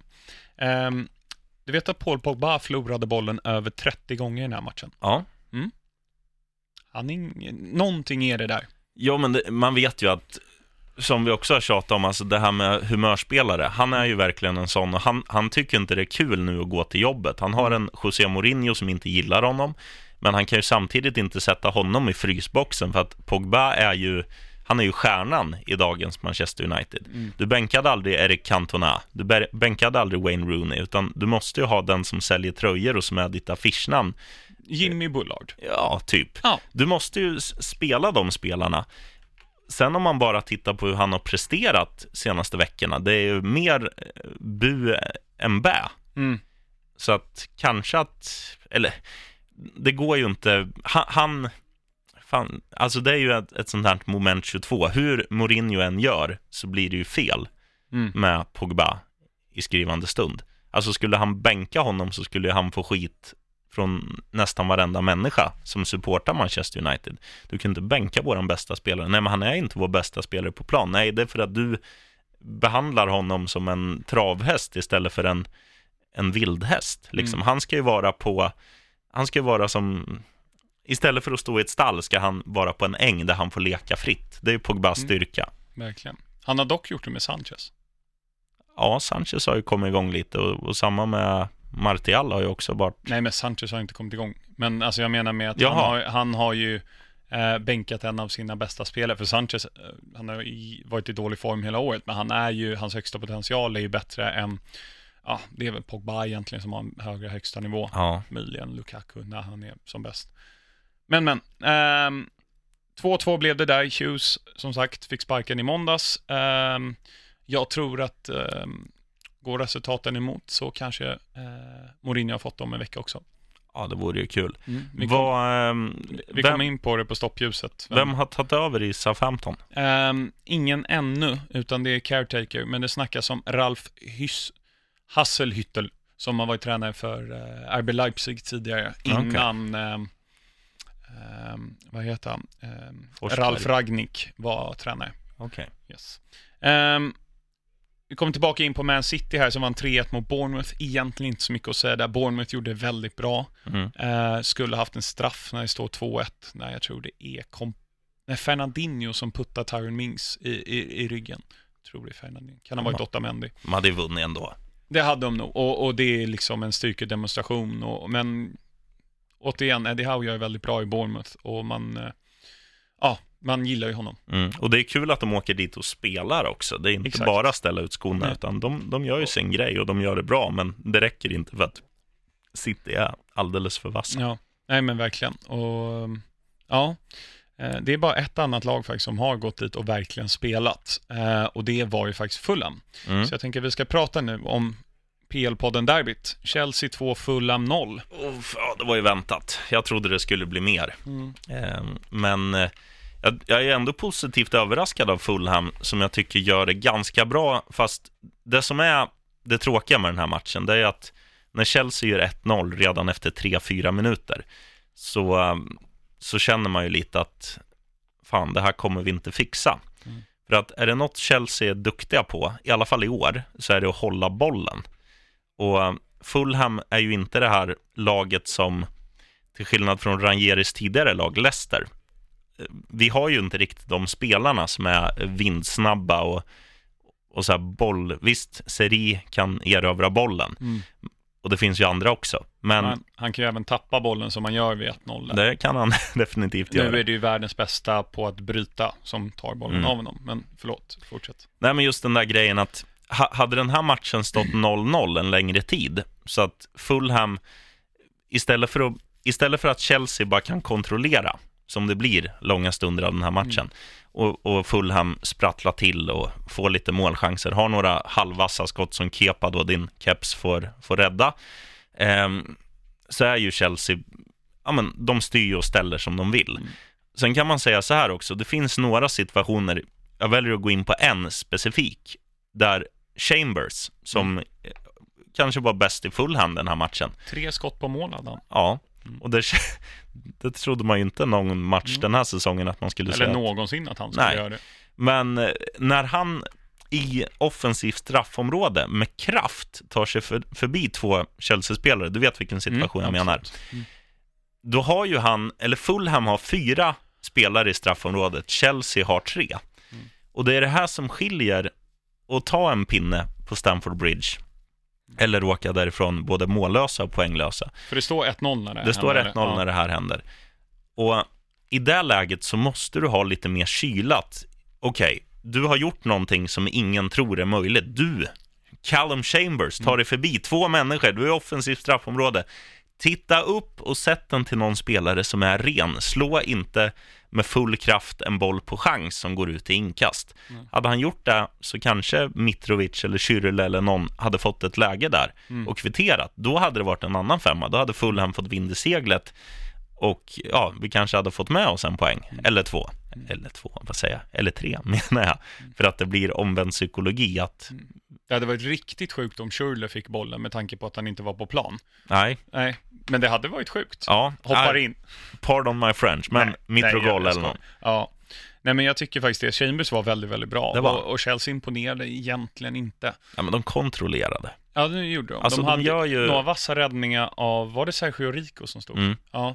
Ehm, du vet att Paul Pogba förlorade bollen över 30 gånger i den här matchen.
Ja.
Han är ing... Någonting är det där.
Ja, men det, man vet ju att, som vi också har tjatat om, alltså det här med humörspelare. Han är ju verkligen en sån och han, han tycker inte det är kul nu att gå till jobbet. Han har en José Mourinho som inte gillar honom, men han kan ju samtidigt inte sätta honom i frysboxen för att Pogba är ju han är ju stjärnan i dagens Manchester United.
Mm.
Du bänkade aldrig Eric Cantona, du bänkade aldrig Wayne Rooney, utan du måste ju ha den som säljer tröjor och som är ditt affischnamn
Jimmy Bullard.
Ja, typ.
Ja.
Du måste ju spela de spelarna. Sen om man bara tittar på hur han har presterat senaste veckorna, det är ju mer eh, bu än bä.
Mm.
Så att kanske att, eller det går ju inte, han, han fan, alltså det är ju ett, ett sånt här moment 22. Hur Mourinho än gör så blir det ju fel
Mm.
med Pogba i skrivande stund. Alltså skulle han bänka honom så skulle han få skit från nästan varenda människa som supportar Manchester United. Du kan inte bänka våran bästa spelare. Nej, men han är inte vår bästa spelare på plan. Nej, det är för att du behandlar honom som en travhäst istället för en, en vildhäst. Liksom.
Mm.
Han ska ju vara på, han ska ju vara som, istället för att stå i ett stall ska han vara på en äng där han får leka fritt. Det är ju Pogbas
Mm.
styrka.
Verkligen. Han har dock gjort det med Sanchez.
Ja, Sanchez har ju kommit igång lite och, och samma med Martial har ju också varit...
Nej, men Sanchez har inte kommit igång. Men alltså jag menar med att han har, han har ju eh, bänkat en av sina bästa spelare. För Sanchez, eh, han har varit i dålig form hela året, men han är ju, hans högsta potential är ju bättre än, ja, det är väl Pogba egentligen som har en högre högsta nivå.
Ja,
Möjligen Lukaku när han är som bäst. Men, men. ehm, 2-2 blev det där. Hughes, som sagt, fick sparken i måndags. Ehm, jag tror att ehm, går resultaten emot så kanske eh, Mourinho har fått dem en vecka också.
ja det vore ju kul.
Vi, kom,
Vad, ehm,
vi
vem,
kom in på det på stoppljuset.
vem har tagit över i Southampton?
Ehm, ingen ännu, utan det är caretaker, men det snackas om Ralf Hys Hasselhüttel, som har varit tränare för uh, RB Leipzig tidigare, innan, ehm, ehm, vad heter han, Ehm. Ralf Ragnick var tränare.
Okej.
Yes. Ehm, vi kommer tillbaka in på Man City här som vann 3-1 mot Bournemouth. Egentligen inte så mycket att säga där. Bournemouth gjorde det väldigt bra.
Mm.
Eh, skulle haft en straff när det står 2-1. Nej, jag tror det är kom- Nej, Fernandinho som puttar Tyron Mings i, i, i ryggen. Jag tror det är Fernandinho. Kan ha varit. Otamendi.
De hade ju vunnit ändå.
Det hade de nog. Och, och det är liksom en styrkedemonstration. Och, men återigen, Eddie Howe är väldigt bra i Bournemouth. Och man, eh, ja, man gillar ju honom.
Mm. Och det är kul att de åker dit och spelar också. Det är inte
Exakt.
bara ställa ut skorna,
Nej.
utan de, de gör ju sin grej och de gör det bra, men det räcker inte för att City är alldeles för vassa.
Ja, nej men verkligen. Och ja, eh, det är bara ett annat lag faktiskt som har gått dit och verkligen spelat. Eh, Och det var ju faktiskt Fulham.
Mm.
Så jag tänker att vi ska prata nu om PL-podden Derbyt. Chelsea 2, Fulham 0.
Uff, ja, det var ju väntat. Jag trodde det skulle bli mer. Eh, Men eh, jag, jag är ändå positivt överraskad av Fulham, som jag tycker gör det ganska bra. Fast det som är det tråkiga med den här matchen, det är att när Chelsea gör 1-0 redan efter 3-4 minuter, så, eh, så känner man ju lite att fan, det här kommer vi inte fixa.
Mm.
För att är det något Chelsea är duktiga på, i alla fall i år, så är det att hålla bollen. Och eh, Fulham är ju inte det här laget som, till skillnad från Ranieris tidigare lag, Leicester, eh, vi har ju inte riktigt de spelarna som är vindsnabba och, och så här boll. Visst, Seri kan erövra bollen
Mm.
och det finns ju andra också. Men
Han, han kan ju även tappa bollen som man gör vid 1-0. där.
det kan han definitivt göra.
Nu är det ju världens bästa på att bryta som tar bollen
Mm.
av honom. Men förlåt, fortsätt.
Nej, men just den där grejen att hade den här matchen stått 0-0 en längre tid, så att Fulham, istället för, att, istället för att Chelsea bara kan kontrollera, som det blir långa stunder av den här matchen, och, och Fulham sprattlar till och får lite målchanser, har några halvvassa skott som Kepa då, din keps, får, får rädda, ehm, så är ju Chelsea, ja men de styr och ställer som de vill.
Mm.
Sen kan man säga så här också, det finns några situationer, jag väljer att gå in på en specifik, där Chambers, som eh, kanske var bäst i Fulham den här matchen,
Tre skott på mål hade han.
ja,
Mm.
och det, det trodde man ju inte någon match
Mm.
den här säsongen att man skulle
Eller
säga.
någonsin att han skulle
Nej.
göra det.
Men eh, när han i offensivt straffområde med kraft tar sig för, förbi två Chelsea-spelare, du vet vilken situation jag
Mm,
menar,
absolut. Mm.
då har ju han, eller Fulham har fyra spelare i straffområdet, Chelsea har tre.
Mm.
Och det är det här som skiljer att ta en pinne på Stamford Bridge, eller åka därifrån både mållösa och poänglösa.
För det står 1-0 när det
Det står
händer,
1-0
eller?
när det här händer. Och i det läget så måste du ha lite mer kylat. Okej, du har gjort någonting som ingen tror är möjligt. Du, Callum Chambers, tar dig förbi två människor, du är offensivt straffområde. titta upp och sätt den till någon spelare som är ren. Slå inte med full kraft en boll på chans som går ut i inkast. Mm. Hade han gjort det så kanske Mitrovic eller Kyril eller någon hade fått ett läge där mm. och kvitterat. Då hade det varit en annan femma. Då hade Fulham fått vind i seglet och ja, vi kanske hade fått med oss en poäng, mm. eller två. Eller två, vad säger jag? Eller tre, menar jag. Mm. För att det blir omvänd psykologi att... Mm.
Det hade varit riktigt sjukt om Schürrle fick bollen med tanke på att han inte var på plan.
Nej.
Nej, men det hade varit sjukt.
Ja.
Hoppar I, in.
Pardon my French, men Mitrogol eller något.
Ja. Nej, men jag tycker faktiskt det. Chambers var väldigt, väldigt bra. Var. Och, och Chelsea imponerade egentligen inte.
Ja, men de kontrollerade.
Ja, det gjorde de. Alltså, de, de hade ju... några vassa räddningar av, var det Sergio Rico som stod? Mm. Ja,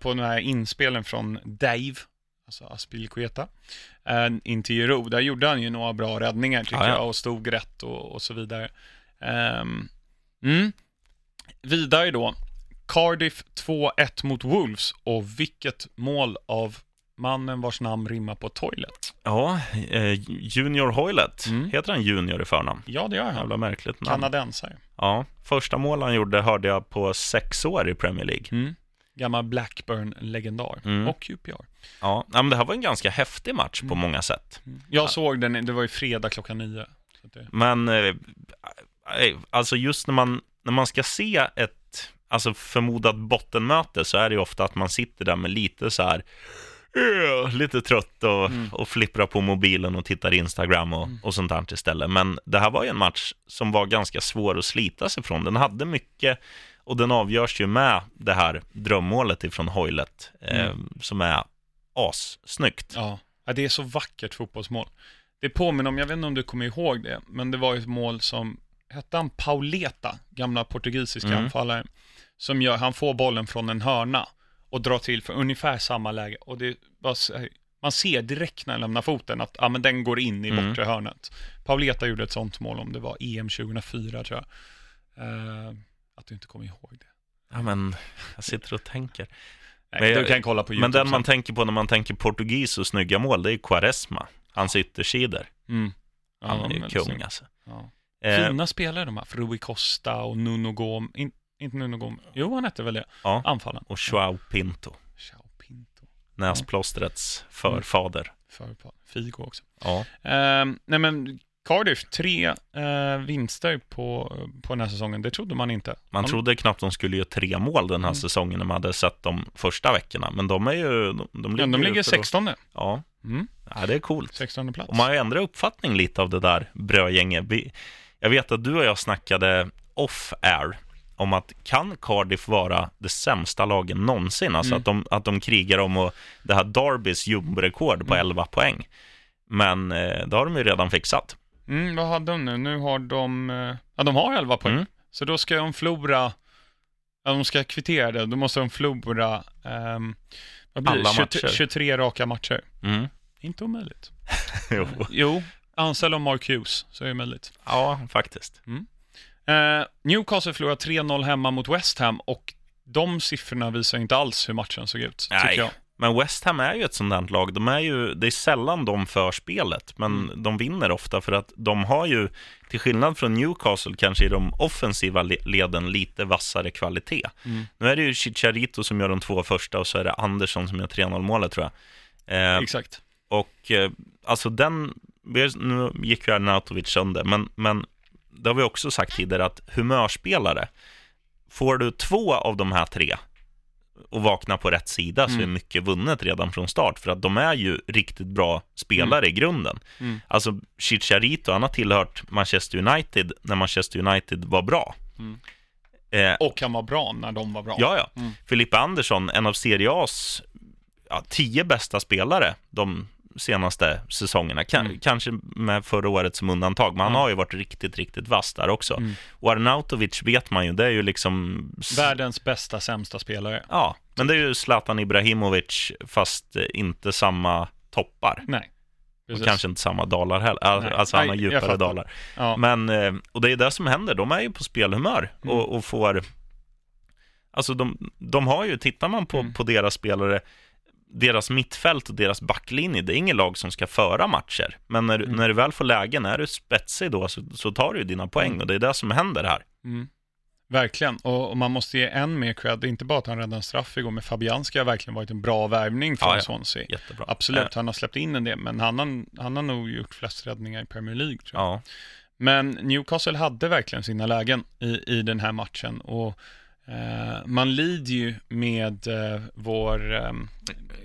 på den här inspelen från Dave, alltså Aspilicueta, eh, in till Giro. Där gjorde han ju några bra räddningar tycker ja, ja. jag och stod rätt och, och så vidare. Um, mm. Vidare då, Cardiff 2-1 mot Wolves och vilket mål av mannen vars namn rimmar på toilet.
Ja, eh, Junior Hoylet. Mm. Heter han Junior i förnamn?
Ja, det gör han.
Jävla märkligt
namn. Kanadensare.
Ja, första mål han gjorde hörde jag på sex år i Premier League.
Mm. Gammal Blackburn-legendar mm. och QPR.
Ja, men det här var en ganska häftig match på mm. många sätt.
Mm. Jag såg den, det var ju fredag klockan nio.
Det... Men, eh, eh, alltså just när man, när man ska se ett alltså förmodat bottenmöte så är det ju ofta att man sitter där med lite så här lite trött och, mm. och flipprar på mobilen och tittar Instagram och, mm. och sånt där istället. Men det här var ju en match som var ganska svår att slita sig från. Den hade mycket och den avgörs ju med det här drömmålet ifrån Hoylet eh, mm. som är assnyggt.
Ja. ja, det är så vackert fotbollsmål. Det påminner om, jag vet inte om du kommer ihåg det, men det var ett mål som, hette han Pauleta, gamla portugisiska mm. anfallare, som gör, han får bollen från en hörna och drar till för ungefär samma läge. Och det var, man ser direkt när han lämnar foten att ja, men den går in i mm. bortre hörnet. Pauleta gjorde ett sånt mål om det var EM 2004 tror jag. Uh, att du inte kommer ihåg det.
Ja, men jag sitter och tänker.
Nej, men, du kan kolla på
YouTube. Men den man tänker på när man tänker portugis och snygga mål, det är Quaresma. Hans yttersidor. Mm. Ja, han är ju kung alltså. Ja.
Eh, Fina spelare de här, Rui Costa och Nuno Gomes. In, inte Nuno Gomes. Jo, han hette väl det. Ja. Anfallen.
Och Joao Pinto.
Joao Pinto.
Näsplåstrets förfader. Mm.
Förfader. Figo också. Ja. Uh, nej men Cardiff, tre uh, vinster på, på den här säsongen. Det trodde man inte.
Man de... trodde knappt de skulle göra tre mål den här mm. säsongen när man hade sett de första veckorna. Men de är ju... De, de ligger,
ja, de ligger 16.
Ja. Mm. ja, det är coolt.
16 plats.
Och man har ändrat uppfattning lite av det där brödgänget. Jag vet att du och jag snackade off-air om att kan Cardiff vara det sämsta lagen någonsin? Alltså mm. att, de, att de krigar om och det här Darbys jumborekord på mm. 11 poäng. Men eh, det har de ju redan fixat.
Mm, vad har de nu? Nu har de, eh, ja de har 11 poäng. Mm. Så då ska de förlora, ja de ska kvittera det, då måste de förlora, vad blir Alla 20, matcher. 23 raka matcher. Mm. Inte omöjligt. jo. jo, Ansel och Mark Hughes, så är det möjligt.
Ja, faktiskt. Mm.
Eh, Newcastle förlorade 3-0 hemma mot West Ham och de siffrorna visar inte alls hur matchen såg ut, Nej. tycker jag.
Men West Ham är ju ett där lag. De är ju, det är sällan de för spelet, men mm. de vinner ofta för att de har ju, till skillnad från Newcastle, kanske i de offensiva leden lite vassare kvalitet. Mm. Nu är det ju Chicharito som gör de två första och så är det Andersson som gör 3-0 målet tror jag.
Eh, Exakt.
Och eh, alltså den, nu gick ju Arnautovic sönder, men, men det har vi också sagt tidigare, att humörspelare, får du två av de här tre och vakna på rätt sida mm. så är mm. mycket vunnet redan från start, för att de är ju riktigt bra spelare mm. i grunden. Mm. Alltså, Chicharito, han har tillhört Manchester United när Manchester United var bra.
Mm. Eh, och han var bra när de var bra.
Ja, ja. Mm. Filippa Andersson, en av Serie A's ja, tio bästa spelare de senaste säsongerna. K mm. Kanske med förra året som undantag, men han har ju varit riktigt, riktigt vass där också. Mm. Och Arnautovic vet man ju, det är ju liksom...
Världens bästa, sämsta spelare.
Ja, men det är ju Zlatan Ibrahimovic, fast inte samma toppar.
Nej.
Precis. Och kanske inte samma dalar heller, alltså han har djupare dalar. Ja. Men, eh, och det är det som händer, de är ju på spelhumör mm. och, och, får... Alltså de, de har ju, tittar man på, mm. på deras spelare, deras mittfält och deras backlinje, det är ingen lag som ska föra matcher. Men när, mm. när du väl får lägen, är du spetsig då, så, så tar du dina poäng mm. och det är det som händer här. Mm.
Verkligen, och, och man måste ge än mer cred, inte bara att han räddade en straff igår, men Fabianski har verkligen varit en bra värvning för
Ja, ja.
Swansea.
Jättebra.
Absolut, han har släppt in en del, men han har, han har nog gjort flest räddningar i Premier League tror jag.
Ja,
Men Newcastle hade verkligen sina lägen i, i den här matchen och eh, man lider ju med eh, vår eh,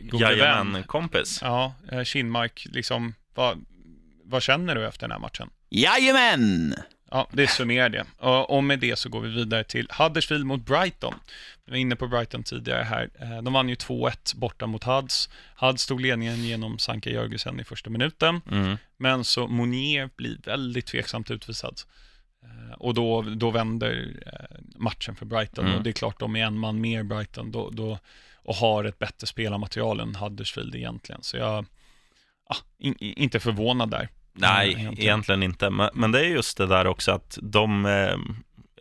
gode vän.
Kompis.
Ja, eh, Kinmark, liksom, vad, vad känner du efter den här matchen?
Jajamän!
Ja, det summerar det. Och, och med det så går vi vidare till Huddersfield mot Brighton. Vi var inne på Brighton tidigare här. De vann ju 2-1 borta mot Huds. Huds tog ledningen genom Sanka Jörgensen i första minuten.
Mm.
Men så Monier blir väldigt tveksamt utvisad. Eh, Och då, då vänder eh, matchen för Brighton.
Mm.
Och det är klart, de är en man mer Brighton då, då, och har ett bättre spelarmaterial än Huddersfield egentligen. Så jag, ah, in, inte förvånad där.
Nej,
Eh, egentligen.
egentligen inte. Men, men det är just det där också att de,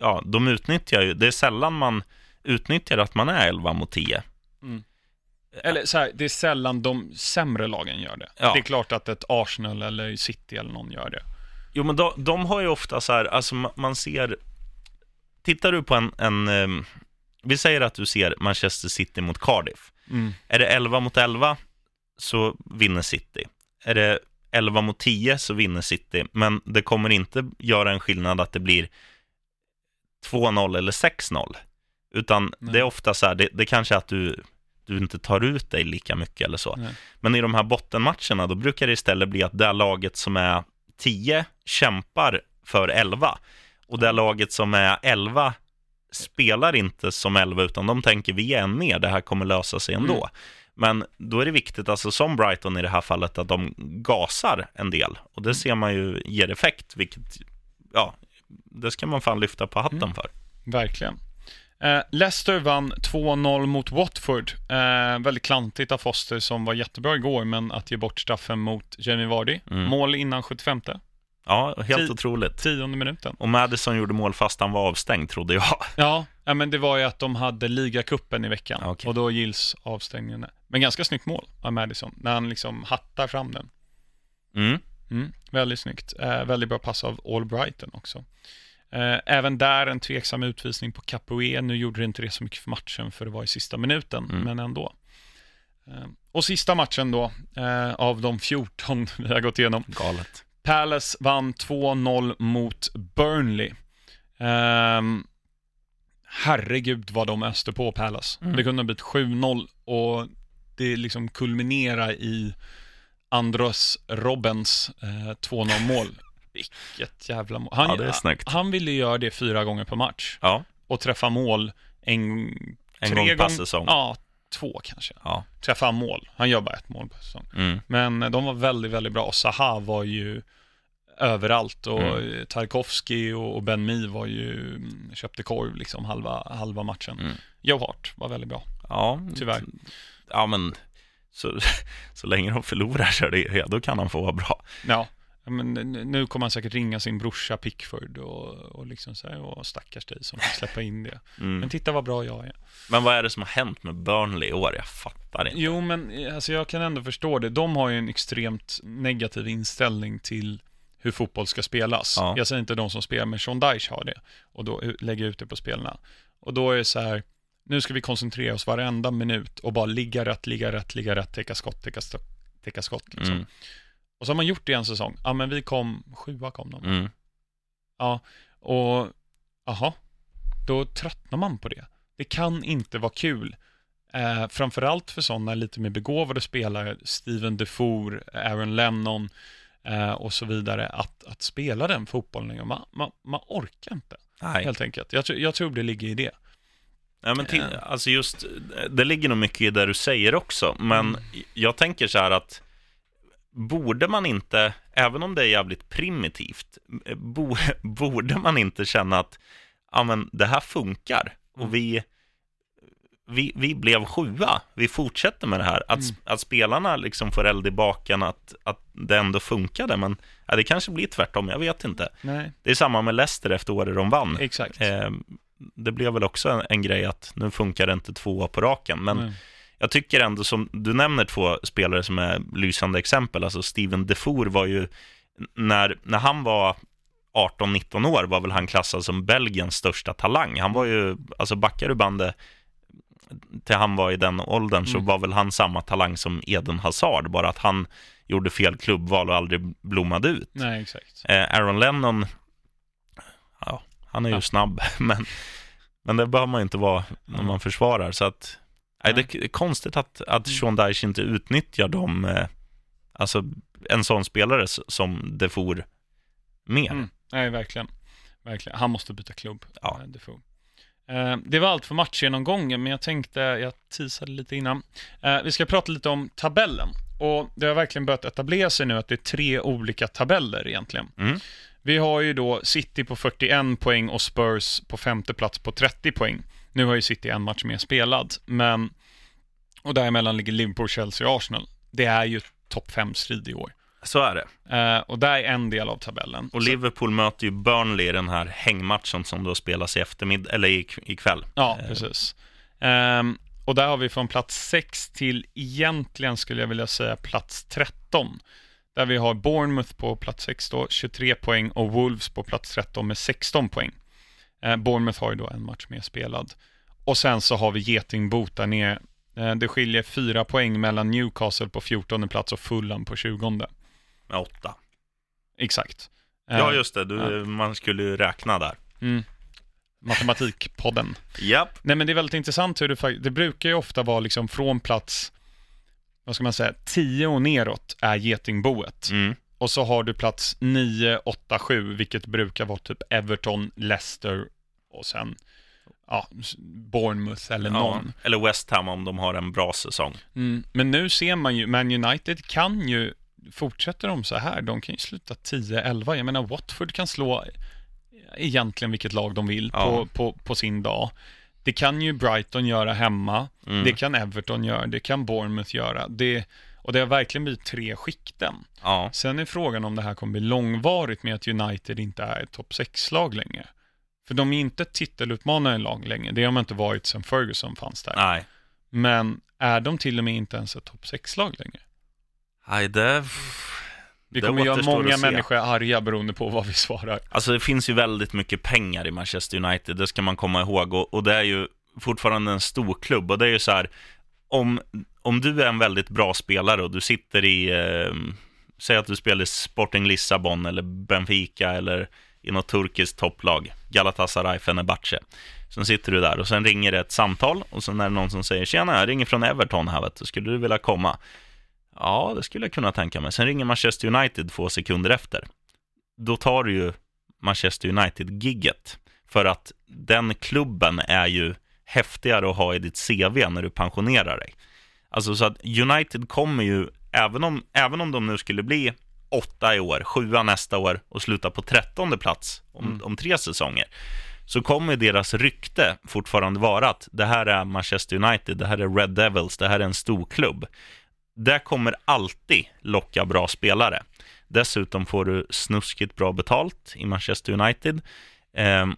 ja, de utnyttjar ju, det är sällan man utnyttjar att man är 11 mot 10.
Eller så här, det är sällan de sämre lagen gör det.
Ja.
Det är klart att ett Arsenal eller City eller någon gör det.
Jo, men de, de har ju ofta så här, alltså ma- man ser, tittar du på en, en eh, vi säger att du ser Manchester City mot Cardiff.
Mm.
Är det 11 mot 11 så vinner City. Är det 11 mot 10 så vinner City, men det kommer inte göra en skillnad att det blir 2-0 eller 6-0. Utan
Nej.
det är ofta så här, det, det kanske är att du, du inte tar ut dig lika mycket eller så.
Nej.
Men i de här bottenmatcherna, då brukar det istället bli att det laget som är 10 kämpar för 11. Och det laget som är 11 spelar inte som 11, utan de tänker vi är en mer, det här kommer lösa sig ändå.
Mm.
Men då är det viktigt, alltså som Brighton i det här fallet, att de gasar en del. Och det ser man ju ger effekt, vilket, ja, det ska man fan lyfta på hatten
Mm.
för.
Verkligen. Eh, Leicester vann 2-0 mot Watford. Eh, väldigt klantigt av Foster som var jättebra igår, men att ge bort straffen mot Jamie Vardy.
Mm.
Mål innan 75,
Ja, helt
Ti-
otroligt.
tionde minuten.
Och Madison gjorde mål fast han var avstängd, trodde jag.
Ja, ja, men det var ju att de hade ligacupen i veckan
Okej.
och då gills avstängningen. Men ganska snyggt mål av Madison, när han liksom hattar fram den.
Mm.
Mm, väldigt snyggt. Eh, väldigt bra pass av All Brighton också. Eh, även där en tveksam utvisning på Capoe. Nu gjorde det inte det så mycket för matchen för det var i sista minuten,
Mm.
men ändå. Eh, och sista matchen då, eh, av de 14 vi har gått igenom.
Galet.
Palace vann 2-0 mot Burnley. Ehm, herregud vad de öste på Palace.
Mm.
Det kunde ha blivit 7-0 och det liksom kulminerar i Andros Robbens eh, 2-0 mål. Vilket jävla mål. Han,
Ja, det är snyggt.
han ville göra det fyra gånger per match
Ja,
och träffa mål en,
en gång per säsong.
Ja, två kanske.
Ja.
Träffa mål. Han gör bara ett mål per säsong.
Mm.
Men de var väldigt, väldigt bra. Och Zaha var ju överallt och
Mm.
Tarkovsky och Ben Mi var ju, köpte korv liksom halva, halva matchen.
Mm.
Joe Hart var väldigt bra,
ja,
tyvärr.
Ja, men så, så länge de förlorar så är det, ja, då kan han få vara bra.
Ja, men nu- kommer han säkert ringa sin brorsa Pickford och, och liksom säga, åh stackars dig som fick släppa in det.
Mm.
Men titta vad bra jag är.
Men vad är det som har hänt med Burnley i år? Jag fattar inte.
Jo, men eh, alltså, jag kan ändå förstå det. De har ju en extremt negativ inställning till hur fotboll ska spelas.
Ja.
Jag säger inte de som spelar, men Sean Dyche har det. Och då eh, lägger ut det på spelarna. Och då är det så här, nu ska vi koncentrera oss varenda minut och bara ligga rätt, ligga rätt, ligga rätt, täcka skott, täcka, täcka skott. Liksom.
Mm.
Och så har man gjort det i en säsong. Ja, men vi kom, sjua kom de.
Mm.
Ja, och aha, då tröttnar man på det. Det kan inte vara kul. Eh, framförallt för sådana lite mer begåvade spelare, Steven Defour, Aaron Lennon eh, och så vidare, att, att spela den fotbollen. Man, man, man orkar inte,
Nej.
helt enkelt. Jag, jag tror det ligger i det.
Ja, men till,
Eh.
alltså just, det ligger nog mycket i det du säger också, men
Mm.
jag tänker så här att borde man inte, även om det är jävligt primitivt, bo, borde man inte känna att ja, men det här funkar och
Mm.
vi, vi, vi blev sjua, vi fortsätter med det här. Att,
Mm.
att spelarna liksom får eld i baken, att, att det ändå funkade, men ja, det kanske blir tvärtom, jag vet inte.
Nej,
Det är samma med Leicester efter året de vann.
exakt.
Eh, det blev väl också en, en grej att nu funkar det inte tvåa på raken, men
Nej.
Jag tycker ändå som du nämner två spelare som är lysande exempel, alltså Steven Defour var ju, när, när han var 18-19 år var väl han klassad som Belgiens största talang. Han var ju, alltså backar du bandet till han var i den åldern så
Mm.
var väl han samma talang som Eden Hazard, bara att han gjorde fel klubbval och aldrig blommade ut.
Nej, exakt.
Eh, Aaron Lennon, ja, han är ju
Ja.
snabb, men, men det behöver man ju inte vara när
Mm.
man försvarar. Så att, nej, det är konstigt att, att
Mm.
Sean Dyche inte utnyttjar dem, eh, alltså en sån spelare som Defour mer.
Mm. Nej, verkligen. verkligen. Han måste byta klubb,
Ja.
eh, Defoe. Eh, Det var allt för matchgenomgången, men jag tänkte, jag teasade lite innan. Vi ska prata lite om tabellen. Och det har verkligen börjat etablera sig nu att det är tre olika tabeller egentligen.
Mm.
Vi har ju då City på 41 poäng och Spurs på femte plats på 30 poäng. Nu har ju City en match mer spelad, men... Och däremellan ligger Liverpool, Chelsea och Arsenal. Det är ju topp 5-strid i år.
Så är det.
Eh, och där är en del av tabellen.
Och
Så-
Liverpool möter ju Burnley i den här hängmatchen som då spelas i eftermiddag, eller i- ikväll.
Ja,
Eh,
precis. Ehm, och där har vi från plats 6 till egentligen skulle jag vilja säga plats 13. Där vi har Bournemouth på plats 6 då, 23 poäng och Wolves på plats 13 med 16 poäng. Eh, Bournemouth har ju då en match mer spelad. Och sen så har vi Getingbot där nere. Eh, det skiljer fyra poäng mellan Newcastle på 14 plats och Fulham på 20.
Med åtta.
Exakt.
Ja,
Eh,
just det. Du. Man skulle ju räkna där.
Mm. Matematikpodden.
Japp.
Nej men det är väldigt intressant hur det det brukar ju ofta vara liksom från plats, vad ska man säga, 10 och neråt är getingboet.
Mm.
Och så har du plats 9, 8, 7, vilket brukar vara typ Everton, Leicester och sen ja, Bournemouth eller
Ja.
någon.
Eller West Ham om de har en bra säsong.
Mm. Men nu ser man ju, Man United kan ju, fortsätter de så här, de kan ju sluta 10-11. Jag menar Watford kan slå egentligen vilket lag de vill
Ja.
på, på, på sin dag. Det kan ju Brighton göra hemma,
Mm.
det kan Everton göra, det kan Bournemouth göra. Det, och det har verkligen blivit tre skikten.
Ja.
Sen är frågan om det här kommer bli långvarigt med att United inte är ett topp 6-lag längre. För de är inte ett titelutmanande lag längre, det har de inte varit sedan Ferguson fanns där.
Nej.
Men är de till och med inte ens ett topp 6-lag längre?
Nej, det...
Vi kommer göra många människor arga beroende på vad vi svarar.
Alltså det finns ju väldigt mycket pengar i Manchester United, det ska man komma ihåg. Och, och det är ju fortfarande en stor klubb. Och det är ju så här, om, om du är en väldigt bra spelare och du sitter i, eh, säg att du spelar i Sporting Lissabon eller Benfica eller i något turkiskt topplag, Galatasaray, Fenerbahce. Sen sitter du där och sen ringer det ett samtal och sen är det någon som säger Tjena, jag ringer från Everton här vet du, skulle du vilja komma? Ja, det skulle jag kunna tänka mig. Sen ringer Manchester United två sekunder efter. Då tar du ju Manchester United-gigget. För att den klubben är ju häftigare att ha i ditt CV när du pensionerar dig. Alltså så att United kommer ju, även om, även om de nu skulle bli åtta i år, sjua nästa år och sluta på trettonde plats om,
Mm.
om tre säsonger, så kommer deras rykte fortfarande vara att det här är Manchester United, det här är Red Devils, det här är en stor klubb. Det kommer alltid locka bra spelare. Dessutom får du snuskigt bra betalt i Manchester United. Ehm,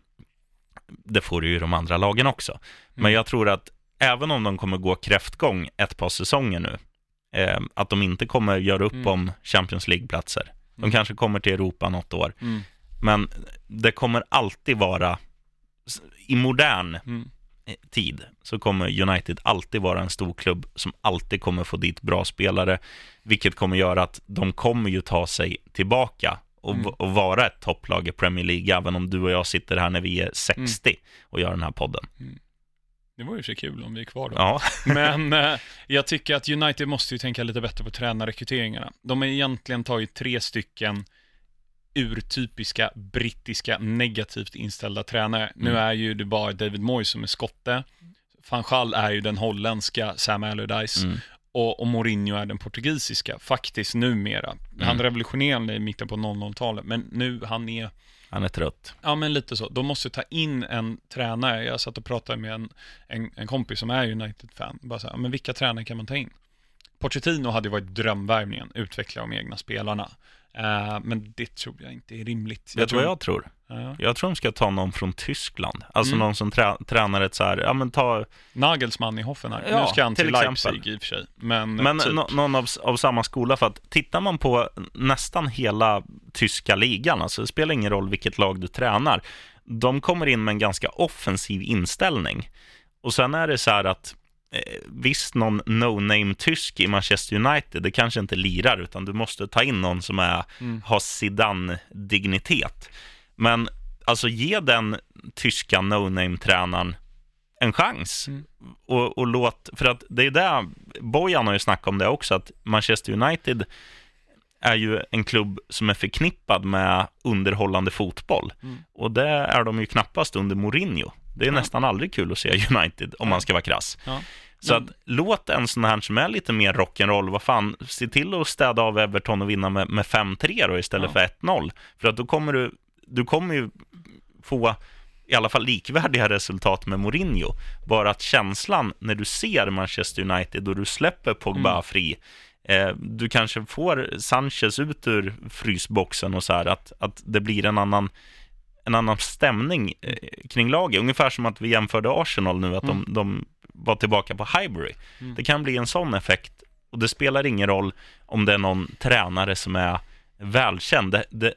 det får du ju i de andra lagen också. Men
Mm.
jag tror att även om de kommer gå kräftgång ett par säsonger nu, ehm, att de inte kommer göra upp
Mm.
om Champions League-platser. De
Mm.
kanske kommer till Europa något år.
Mm.
Men det kommer alltid vara, i modern
Mm.
eh, tid så kommer United alltid vara en stor klubb som alltid kommer få dit bra spelare, vilket kommer göra att de kommer ju ta sig tillbaka och,
Mm.
och vara ett topplag i Premier League, även om du och jag sitter här när vi är 60 och gör den här podden.
Det vore ju så kul om vi är kvar då.
Ja,
Men eh, jag tycker att United måste ju tänka lite bättre på tränarrekryteringarna. De har egentligen tagit tre stycken urtypiska brittiska negativt inställda tränare. Nu
Mm.
är ju det bara David Moyes som är skotte. Van Gaal är ju den holländska Sam Allardyce.
mm.
Och, och Mourinho är den portugisiska, faktiskt numera. Han
Mm.
revolutionerade i mitten på 00-talet, men nu han är
han är trött.
Ja, men lite så. De måste ta in en tränare. Jag satt och pratade med en, en, en kompis som är United-fan. Bara så här, men vilka tränare kan man ta in? Pochettino hade varit drömvärvningen, utveckla de egna spelarna. Eh, men det tror jag inte är rimligt.
Vet du
tror,
vad jag tror?
Ja.
Jag tror de ska ta någon från Tyskland. Alltså
Mm.
någon som trä, tränar ett så här, ja men ta,
Nagelsmann i Hoffenheim.
Ja,
nu ska han till,
till
Leipzig
exempel.
i och för sig. Men,
men
typ.
nå- någon av, av samma skola. För att tittar man på nästan hela tyska ligan, alltså det spelar ingen roll vilket lag du tränar, de kommer in med en ganska offensiv inställning. Och sen är det så här att eh, visst, någon no-name-tysk i Manchester United, det kanske inte lirar, utan du måste ta in någon som är,
Mm.
har Zidane-dignitet. Men alltså ge den tyska no-name-tränaren en chans.
Mm.
Och, och låt, för att det är det, Bojan har ju snackat om det också, att Manchester United är ju en klubb som är förknippad med underhållande fotboll.
Mm.
Och det är de ju knappast under Mourinho. Det är
Ja.
nästan aldrig kul att se United, om
Nej.
man ska vara krass.
Ja.
Så att låt en sån här som är lite mer rock'n'roll, vad fan, se till att städa av Everton och vinna med, med 5-3 då istället
Ja.
för 1-0. För att då kommer du, du kommer ju få i alla fall likvärdiga resultat med Mourinho. Bara att känslan när du ser Manchester United och du släpper Pogba
Mm.
fri, eh, du kanske får Sanchez ut ur frysboxen och så här, att, att det blir en annan en annan stämning eh, kring laget. Ungefär som att vi jämförde Arsenal nu, att de, de var tillbaka på Highbury.
Mm.
Det kan bli en sån effekt och det spelar ingen roll om det är någon tränare som är välkänd. Det, det,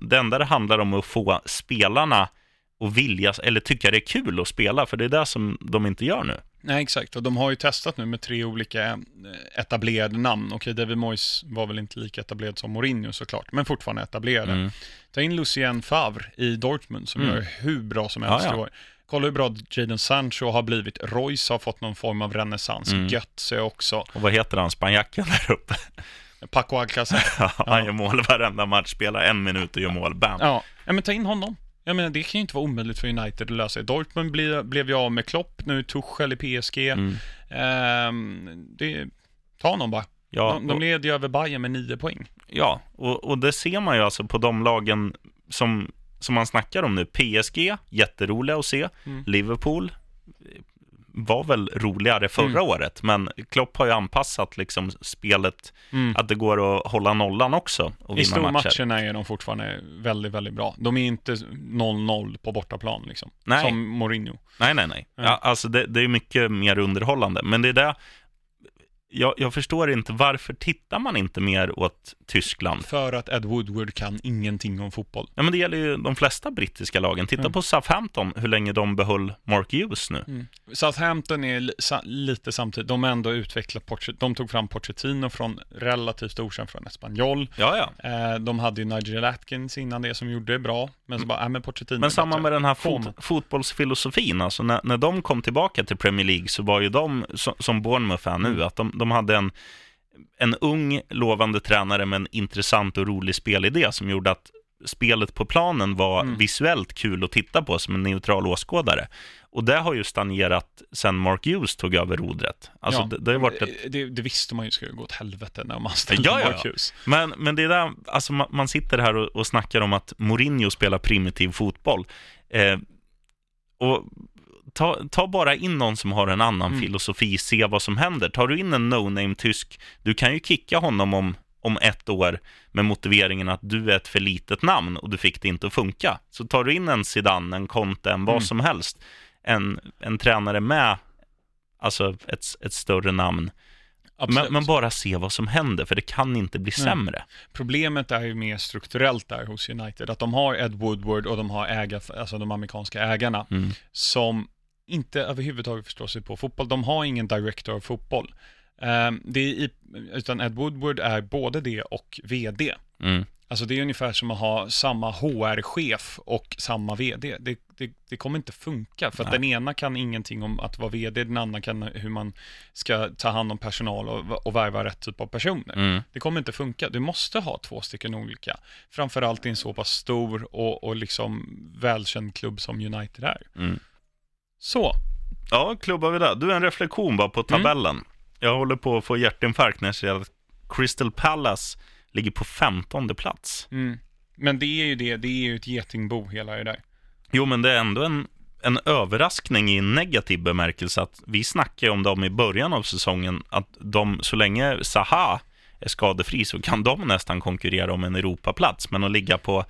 det, enda det handlar om är att få spelarna att vilja, eller tycka det är kul att spela, för det är det som de inte gör nu.
Nej, exakt. Och de har ju testat nu med tre olika eh, etablerade namn. Okej, David Moyes var väl inte lika etablerad som Mourinho såklart, men fortfarande etablerade.
Mm.
Ta in Lucien Favre i Dortmund som
Mm.
gör hur bra som helst
Ja, ja.
i år. Kolla hur bra Jadon Sancho har blivit. Royce har fått någon form av renässans.
Mm.
Götze också.
Och vad heter han, spanjacken där uppe?
Paco Alcacer.
Han gör mål varenda match, spelar en minut och gör mål, bam.
Ja, ja men ta in honom. Jag menar, det kan ju inte vara omöjligt för United att lösa. Dortmund blev, blev ju av med Klopp, nu Tuchel i PSG.
Mm.
Ehm, det, ta honom bara.
Ja,
de de leder ju över Bayern med nio poäng.
Ja, och, och det ser man ju alltså på de lagen som, som man snackar om nu. PSG, jätteroliga att se.
Mm.
Liverpool var väl roligare förra
Mm.
året, men Klopp har ju anpassat liksom spelet
Mm.
att det går att hålla nollan också och
I
vinna matcher.
stormatcherna är de fortfarande väldigt, väldigt bra. De är inte 0-0 på bortaplan liksom.
Nej.
Som Mourinho.
Nej, nej, nej.
Ja,
alltså det, det är mycket mer underhållande, men det är det jag, jag förstår inte, varför tittar man inte mer åt Tyskland?
För att Ed Woodward kan ingenting om fotboll.
Ja, men det gäller ju de flesta brittiska lagen. Titta
Mm.
på Southampton, hur länge de behöll Mark Hughes nu.
Southampton är sa- lite samtidigt, de har ändå utvecklat, de tog fram Pochettino från relativt okänd från Espanyol.
Ja, ja.
Eh, de hade ju Nigel Atkins innan det som gjorde det bra, men så bara, äh, men Pochettino
Mm. Men samma
bättre.
med den här fot, fotbollsfilosofin, alltså när, när de kom tillbaka till Premier League så var ju de, som, som Bournemouth är nu,
Mm.
att de, de hade en, en ung, lovande tränare med en intressant och rolig spelidé som gjorde att spelet på planen var
Mm.
visuellt kul att titta på som en neutral åskådare. Och det har ju stagnerat sen Mark Hughes tog över rodret. Alltså
Ja,
det, det har varit ett
det, det visste man ju skulle gå åt helvete när man ställde
Ja, ja,
Mark
ja.
Hughes.
Men, men det är där, alltså man, man sitter här och, och snackar om att Mourinho spelar primitiv fotboll. Eh, och ta, ta bara in någon som har en annan
Mm.
filosofi, se vad som händer. Tar du in en no-name-tysk, du kan ju kicka honom om, om ett år med motiveringen att du är ett för litet namn och du fick det inte att funka. Så tar du in en Zidane, en Conte, en vad
Mm.
som helst, en, en tränare med alltså ett, ett större namn, men, men bara se vad som händer, för det kan inte bli
Nej.
sämre.
Problemet är ju mer strukturellt där hos United, att de har Ed Woodward och de har ägar, alltså de amerikanska ägarna,
Mm.
som inte överhuvudtaget förstår sig på fotboll. De har ingen director av fotboll. Ehm, det är i, utan Ed Woodward är både det och vd.
Mm.
Alltså det är ungefär som att ha samma HR-chef och samma vd. Det, det, det kommer inte funka, för att
Nej.
den ena kan ingenting om att vara vd, den andra kan hur man ska ta hand om personal och, och värva rätt typ av personer.
Mm.
Det kommer inte funka. Du måste ha två stycken olika. Framförallt i en så pass stor och, och liksom välkänd klubb som United är.
Mm.
Så,
Ja, klubbar vi där. Du, en reflektion bara på tabellen. Jag håller på att få hjärtinfarkt när jag ser att Crystal Palace ligger på 15 plats.
mm. men det är ju det, det är ju ett getingbo hela det där.
Jo, men det är ändå en, en överraskning i negativ bemärkelse att vi snackade om dem i början av säsongen, att de, så länge Zaha är skadefri så kan de nästan konkurrera om en Europaplats, men att ligga på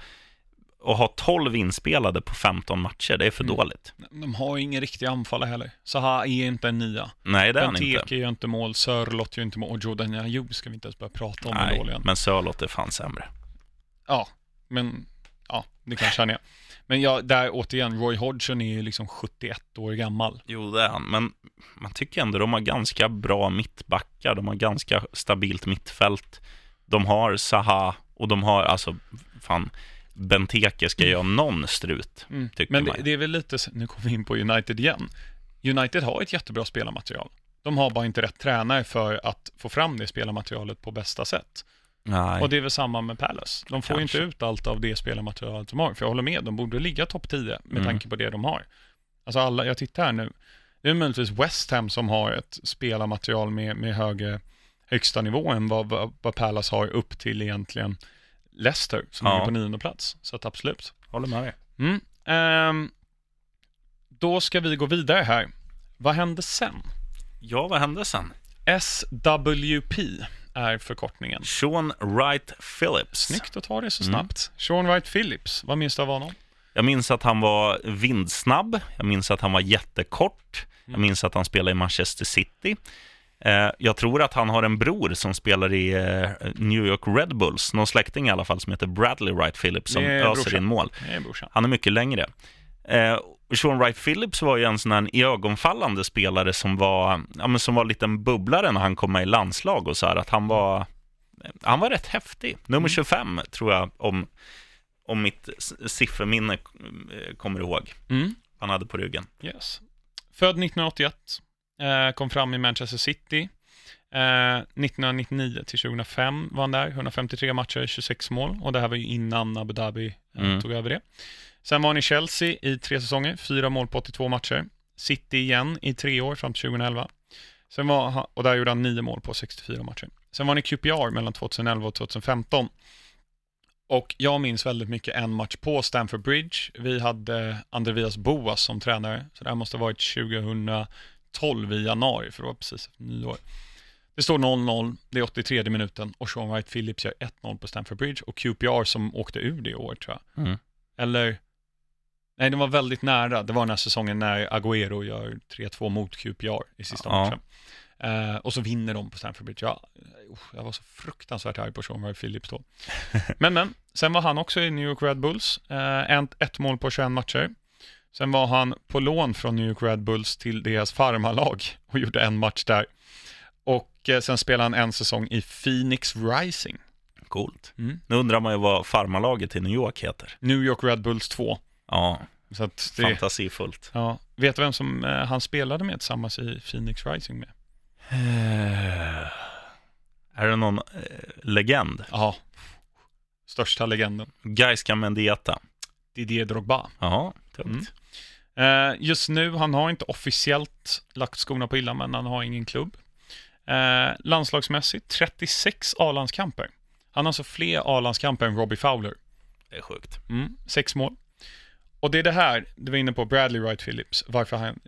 att ha 12 inspelade på 15 matcher, det är för
Mm.
dåligt.
De har ju ingen riktig anfallare heller. Zaha är inte en nia.
Nej, det är han inte.
gör inte mål, Sörlott gör inte mål, och Jordan Ayew ska vi inte ens börja prata om
Nej,
dålig han är.
men Sörlott är fan sämre.
Ja, men ja, det kanske han är. Men ja, där återigen, Roy Hodgson är ju liksom 71 år gammal.
Jo, det är han, men man tycker ändå de har ganska bra mittbackar. De har ganska stabilt mittfält. De har Zaha och de har, alltså, fan, Benteke ska ha någon strut,
Mm.
tycker
Men det, det är väl lite, nu kommer vi in på United igen. United har ett jättebra spelarmaterial. De har bara inte rätt tränare för att få fram det spelarmaterialet på bästa sätt.
Nej.
Och det är väl samma med Palace. De får ju
Kanske.
inte ut allt av det spelarmaterialet de har. För jag håller med, de borde ligga topp 10 med
Mm.
tanke på det de har. Alltså alla, jag tittar här nu. Det är möjligtvis West Ham som har ett spelarmaterial med, med högre högsta nivå än vad, vad, vad Palace har upp till egentligen Leicester som
Ja.
ligger på nionde plats. Så att absolut.
Håller med dig.
Mm. Ehm, då ska vi gå vidare här. Vad hände sen?
Ja, vad hände sen?
SWP är förkortningen.
Sean Wright Phillips.
Snyggt att ta det så
Mm.
snabbt. Sean Wright Phillips, vad minns du av honom?
Jag minns att han var vindsnabb. Jag minns att han var jättekort. Jag
Mm.
minns att han spelade i Manchester City. Eh, jag tror att han har en bror som spelar i eh, New York Red Bulls, någon släkting i alla fall, som heter Bradley Wright Phillips, som
är
öser
brorsan.
in mål.
Brorsan.
Han är mycket längre. Eh, Sean Wright Phillips var ju en sån här iögonfallande spelare som var, ja, som var lite en bubblare när han kom med i landslag och så här, att han var, han var rätt häftig. Nummer
Mm.
25 tror jag, om, om mitt sifferminne kommer ihåg.
Mm.
Han hade på ryggen.
Yes. Född 1981, eh, kom fram i Manchester City. Eh, 1999 till 2005 var han där, 153 matcher, 26 mål. Och det här var ju innan Abu Dhabi eh,
Mm.
tog över det. Sen var han i Chelsea i tre säsonger, fyra mål på 82 matcher. City igen i tre år fram till 2011. Sen var han, och där gjorde han nio mål på 64 matcher. Sen var han i QPR mellan 2011 och 2015. Och jag minns väldigt mycket en match på Stamford Bridge. Vi hade Andreas Boas som tränare, så det här måste ha varit 2012 i januari, för det var precis efter nyår. Det står 0-0, det är 83 minuten och Sean Wright Phillips gör 1-0 på Stamford Bridge och QPR som åkte ur det året tror jag.
Mm.
Eller, nej det var väldigt nära, det var den här säsongen när Agüero gör 3-2 mot QPR i sista
Ja.
matchen. Eh, och så vinner de på Stamford Bridge. Ja, uh, jag var så fruktansvärt arg på Sean Wright Phillips då. men, men, sen var han också i New York Red Bulls. Eh, ett, ett mål på 21 matcher. Sen var han på lån från New York Red Bulls till deras farmarlag och gjorde en match där. Och eh, sen spelade han en säsong i Phoenix Rising.
Coolt.
Mm.
Nu undrar man ju vad farmarlaget i New York heter.
New York Red Bulls 2.
Ja,
Så att det,
fantasifullt.
ja. Vet du vem som eh, han spelade med tillsammans i Phoenix Rising med?
Eh, Är det någon eh, legend?
Ja, största legenden.
Gaiska Mendieta.
Didier Drogba.
Ja, tungt.
Mm. Eh, just nu, han har inte officiellt lagt skorna på hyllan, men han har ingen klubb. Eh, landslagsmässigt, 36 A-landskamper. Han har alltså fler A-landskamper än Robbie Fowler.
Det är sjukt.
Mm, sex mål. Och det är det här, du var inne på Bradley Wright Phillips, varför han,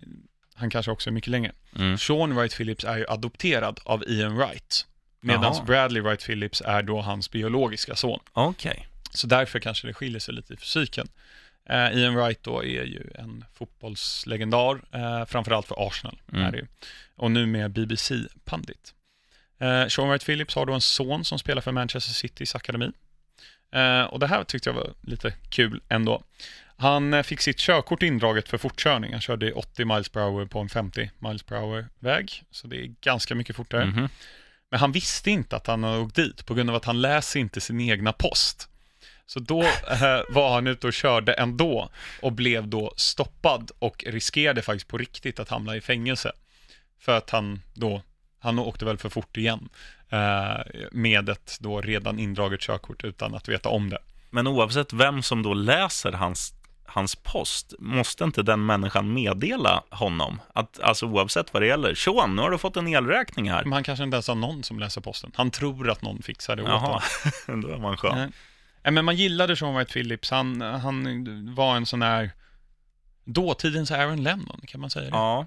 han kanske också är mycket längre.
Mm.
Sean Wright Phillips är ju adopterad av Ian Wright. Medan. Bradley Wright Phillips är då hans biologiska son.
Okej.
Så därför kanske det skiljer sig lite i fysiken. Eh, Ian Wright då är ju en fotbollslegendar, eh, framförallt för Arsenal.
Mm.
Är det ju. Och nu med BBC-pandit. Eh, Sean Wright Phillips har då en son som spelar för Manchester Citys akademi. Eh, och det här tyckte jag var lite kul ändå. Han eh, fick sitt körkort indraget för fortkörning. Han körde i 80 miles per hour på en 50 miles per hour-väg. Så det är ganska mycket fortare.
Mhm.
Men han visste inte att han hade åkt dit på grund av att han läser inte sin egna post. Så då eh, var han ute och körde ändå och blev då stoppad och riskerade faktiskt på riktigt att hamna i fängelse. För att han då, han åkte väl för fort igen eh, med ett då redan indraget körkort utan att veta om det.
Men oavsett vem som då läser hans, hans post, måste inte den människan meddela honom? Att, alltså oavsett vad det gäller. Sean, nu har du fått en elräkning här.
Men han kanske inte ens har någon som läser posten. Han tror att någon fixar det åt honom.
Jaha, då är man skön.
Nej. Nej, men man gillade Sean White Phillips. Han, han var en sån här dåtidens Aaron Lennon, kan man säga det?
Ja.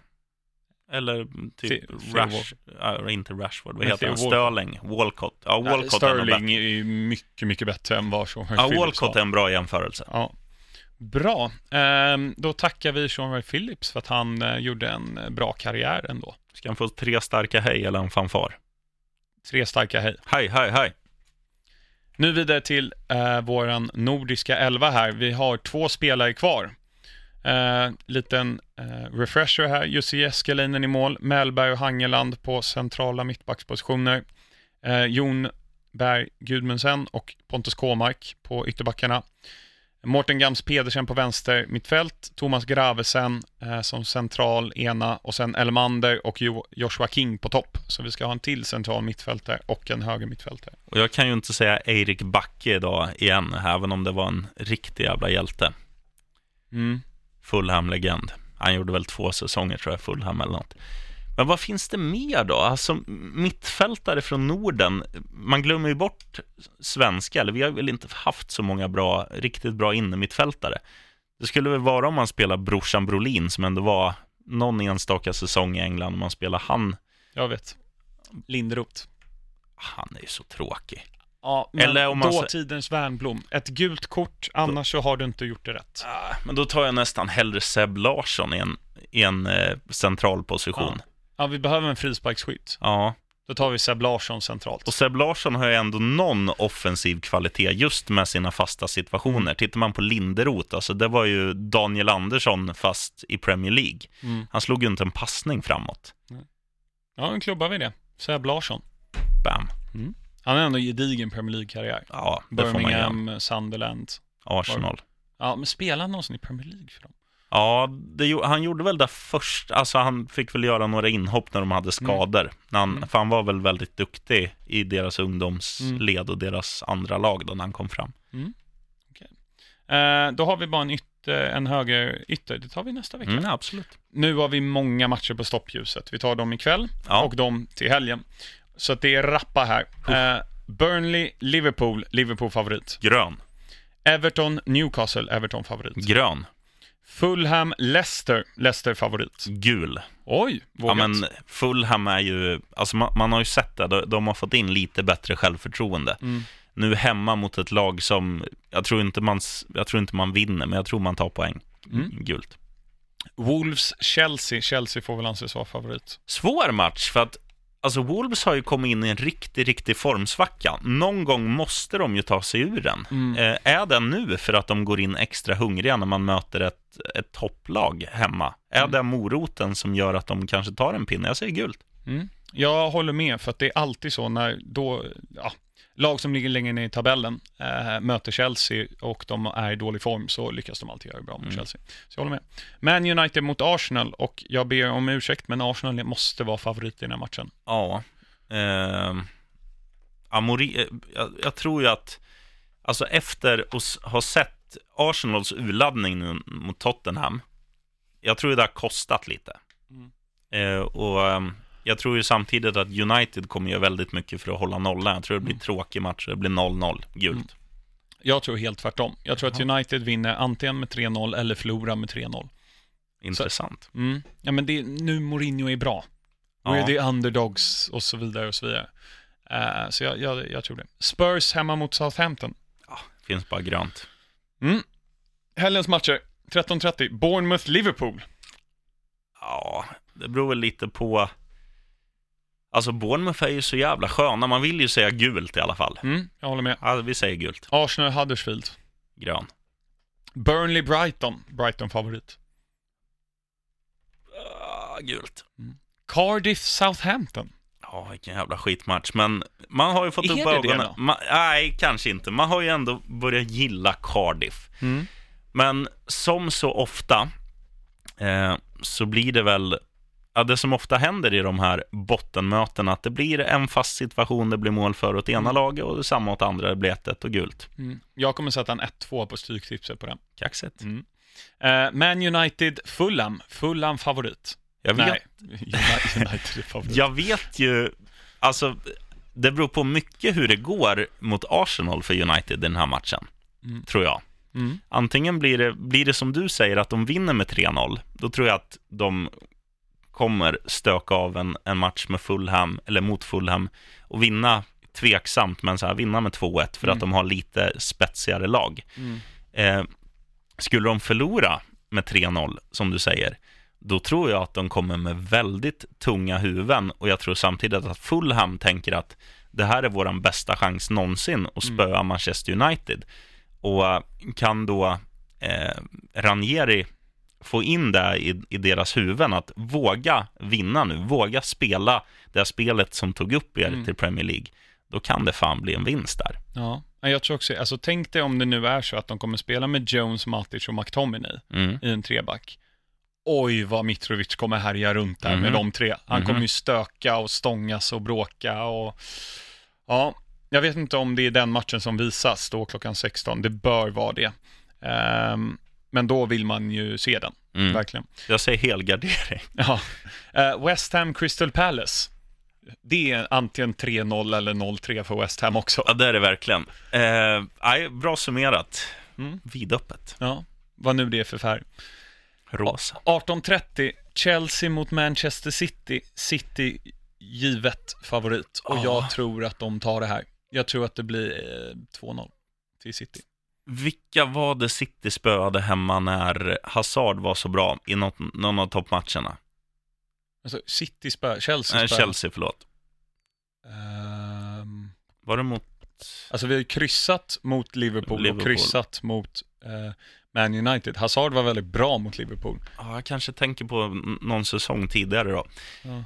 Eller typ
Theo
Rash, ja, inte Rashford, vad heter han? Sterling, Walcott. Ja,
Ja,
Walcott är bättre.
Sterling är ju mycket, mycket bättre än vad Sean White
Ja,
Phillips
Walcott
var.
är en bra jämförelse.
Ja. Bra. Ehm, då tackar vi Sean Ray Phillips för att han eh, gjorde en eh, bra karriär ändå.
Ska han få tre starka hej eller en fanfar?
Tre starka hej.
Hej, hej, hej.
Nu vidare till eh, våran nordiska elva här. Vi har två spelare kvar. Eh, liten eh, refresher här. Jussi Eskelinen i mål, Mellberg och Hangeland på centrala mittbackspositioner. Eh, Jon Berg Gudmundsen och Pontus Kåmark på ytterbackarna. Mårten Gams Pedersen på vänster mittfält, Thomas Gravesen eh, som central ena och sen Elmander och jo Joshua King på topp. Så vi ska ha en till central mittfältare och en höger mittfältare.
Och jag kan ju inte säga Erik Backe idag igen, även om det var en riktig jävla hjälte.
Mm.
Fulham-legend. Han gjorde väl två säsonger tror jag, Fulham eller något. Men vad finns det mer då? Alltså mittfältare från Norden, man glömmer ju bort svenska, eller vi har väl inte haft så många bra, riktigt bra innermittfältare. Det skulle väl vara om man spelar brorsan Brolin, som ändå var någon enstaka säsong i England, om man spelar han.
Jag vet. Linderoth.
Han är ju så tråkig.
Ja, men
Eller om man
dåtidens Värnblom. Ett gult kort, annars så har du inte gjort det rätt.
Ah, Men då tar jag nästan hellre Seb Larsson i en, i en eh, central position.
Ja, vi behöver en frisparksskytt.
ja.
Då tar vi Seb Larsson centralt.
Och Seb Larsson har ju ändå någon offensiv kvalitet just med sina fasta situationer. Tittar man på Linderoth, alltså det var ju Daniel Andersson fast i Premier League.
Mm.
Han slog ju inte en passning framåt.
Ja, nu klubbar vi det. Seb Larsson.
Bam.
Han har ändå gedigen Premier League-karriär.
Ja, det får man.
Birmingham, Sunderland.
Arsenal.
Ja, men spelar han någonsin i Premier League för dem?
Ja, det, han gjorde väl det först, alltså han fick väl göra några inhopp när de hade skador. När han,
Mm.
För han var väl väldigt duktig i deras ungdomsled
Mm.
och deras andra lag då när han kom fram.
Eh, då har vi bara en, ytter, en höger ytter. Det tar vi nästa vecka.
Mm, absolut.
Nu har vi många matcher på stoppljuset. Vi tar dem ikväll
Ja.
och dem till helgen. Så det är rappa här. Eh, Burnley, Liverpool, Liverpool favorit.
Grön.
Everton, Newcastle, Everton favorit.
Grön.
Fulham, Leicester, Leicester favorit.
Gul.
Oj,
Ja,
vågat.
men Fulham är ju, alltså man, man har ju sett det, de, de har fått in lite bättre självförtroende.
Mm.
Nu hemma mot ett lag som, jag tror inte man, jag tror inte man vinner, men jag tror man tar poäng.
Mm.
Gult.
Wolves, Chelsea. Chelsea får väl anses vara favorit.
Svår match, för att alltså Wolves har ju kommit in i en riktig, riktig formsvacka. Någon gång måste de ju ta sig ur den.
Mm.
Eh, är det nu för att de går in extra hungriga när man möter ett, ett topplag hemma? Är
Mm.
det moroten som gör att de kanske tar en pinne? Jag säger gult.
Mm. Jag håller med, för att det är alltid så när då, ja, lag som ligger längre ner i tabellen eh, möter Chelsea och de är i dålig form så lyckas de alltid göra bra mot
Mm.
Chelsea. Så jag håller med. Man United mot Arsenal och jag ber om ursäkt, men Arsenal måste vara favorit i den här matchen.
Ja. Eh, Amori, jag, jag tror ju att, alltså efter att ha sett Arsenals urladdning nu mot Tottenham, jag tror det har kostat lite.
Mm.
Eh, och ehm, jag tror ju samtidigt att United kommer göra väldigt mycket för att hålla nollan. Jag tror det blir
Mm.
tråkig match, det blir 0-0, gult.
Mm. Jag tror helt tvärtom. Jag tror att. United vinner antingen med 3-0 eller förlorar med 3-0.
Intressant.
Mm. Ja, men det är, nu Mourinho är bra. Och
Ja.
det är underdogs och så vidare och så vidare. Eh, så jag, jag, jag tror det. Spurs hemma mot Southampton.
Finns bara grönt.
Mm. Helgens matcher. 13.30. Bournemouth-Liverpool.
Ja, det beror väl lite på... Alltså Bournemouth är ju så jävla sköna, man vill ju säga gult i alla fall.
Mm, jag håller med.
Ja, vi säger gult.
Arsenal-Huddersfield.
Grön.
Burnley-Brighton. Brighton-favorit.
Ah, gult.
Cardiff-Southampton.
Ja, vilken jävla skitmatch. Men man har ju fått
Är
upp
det det
ögonen.
då?
Man, nej, kanske inte. Man har ju ändå börjat gilla Cardiff.
Mm.
Men som så ofta eh, så blir det väl, ja, det som ofta händer i de här bottenmötena, att det blir en fast situation, det blir mål för åt ena
Mm.
laget och samma åt andra, det blir 1 och gult.
Mm. Jag kommer sätta en 1-2 på stryktipset på den.
Kaxigt.
Mm. Eh, Man United-Fulham. Fulham-favorit.
Jag vet,
Nej, United United är favorit.
jag vet ju, alltså, det beror på mycket hur det går mot Arsenal för United i den här matchen,
Mm.
tror jag.
Mm.
Antingen blir det, blir det som du säger, att de vinner med 3-0. Då tror jag att de kommer stöka av en, en match med Fulham, eller mot Fulham, och vinna tveksamt, men så här, vinna med 2-1 för
Mm.
att de har lite spetsigare lag.
Mm.
Eh, skulle de förlora med 3-0, som du säger, då tror jag att de kommer med väldigt tunga huvuden och jag tror samtidigt att Fulham tänker att det här är vår bästa chans någonsin att
Mm.
spöa Manchester United. Och eh, kan då eh, Ranieri få in det i, i deras huvuden, att våga vinna nu, våga spela det här spelet som tog upp er
Mm.
till Premier League, då kan det fan bli en vinst där.
Ja, Ja, jag tror också, alltså tänk dig om det nu är så att de kommer spela med Jones, Matic och McTominay
Mm.
i en treback. Oj, vad Mitrovic kommer härja runt där
Mhm.
med de tre. Han
Mhm.
kommer ju stöka och stångas och bråka och... Ja, jag vet inte om det är den matchen som visas då klockan 16. Det bör vara det. Ehm, men då vill man ju se den,
Mm.
verkligen.
Jag säger helgardering.
Ja. Eh, West Ham Crystal Palace. Det är antingen 3-0 eller 0-3 för West Ham också.
Ja, det är det verkligen. Eh, bra summerat.
Mm.
Vidöppet.
Ja, vad nu det är för färg.
Rosa.
18.30, Chelsea mot Manchester City. City givet favorit och
Ja.
jag tror att de tar det här. Jag tror att det blir eh, 2-0 till City.
Vilka var det City spöade hemma när Hazard var så bra i något, någon av toppmatcherna?
Alltså City spö, Chelsea
Nej,
spö.
Chelsea, förlåt.
Ehm,
Var det mot...
alltså vi har ju kryssat mot Liverpool,
Liverpool.
och kryssat mot eh, Man United. Hazard var väldigt bra mot Liverpool.
Ja, jag kanske tänker på någon säsong tidigare då.
Ja.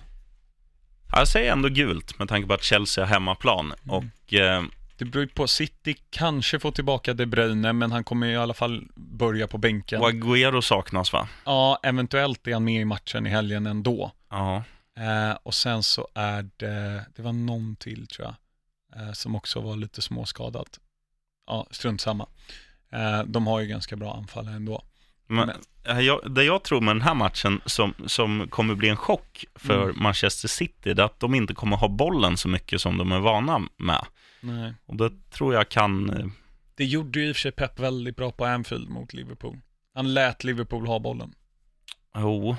Ja, Jag säger ändå gult med tanke på att Chelsea har hemmaplan.
Mm.
Och eh,
Det beror ju på, City kanske får tillbaka De Bruyne, men han kommer i alla fall börja på bänken.
och Agüero saknas va?
Ja, eventuellt är han med i matchen i helgen ändå.
Ja.
Eh, och sen så är det, det var någon till tror jag, eh, som också var lite småskadad. Ja, strunt samma. Eh, de har ju ganska bra anfall ändå.
Men, eh, jag, det jag tror med den här matchen som, som kommer bli en chock för
Mm.
Manchester City, det är att de inte kommer ha bollen så mycket som de är vana med.
Nej.
Och det tror jag kan... eh,
Det gjorde ju i och för sig Pep väldigt bra på Anfield mot Liverpool. Han lät Liverpool ha bollen.
Jo,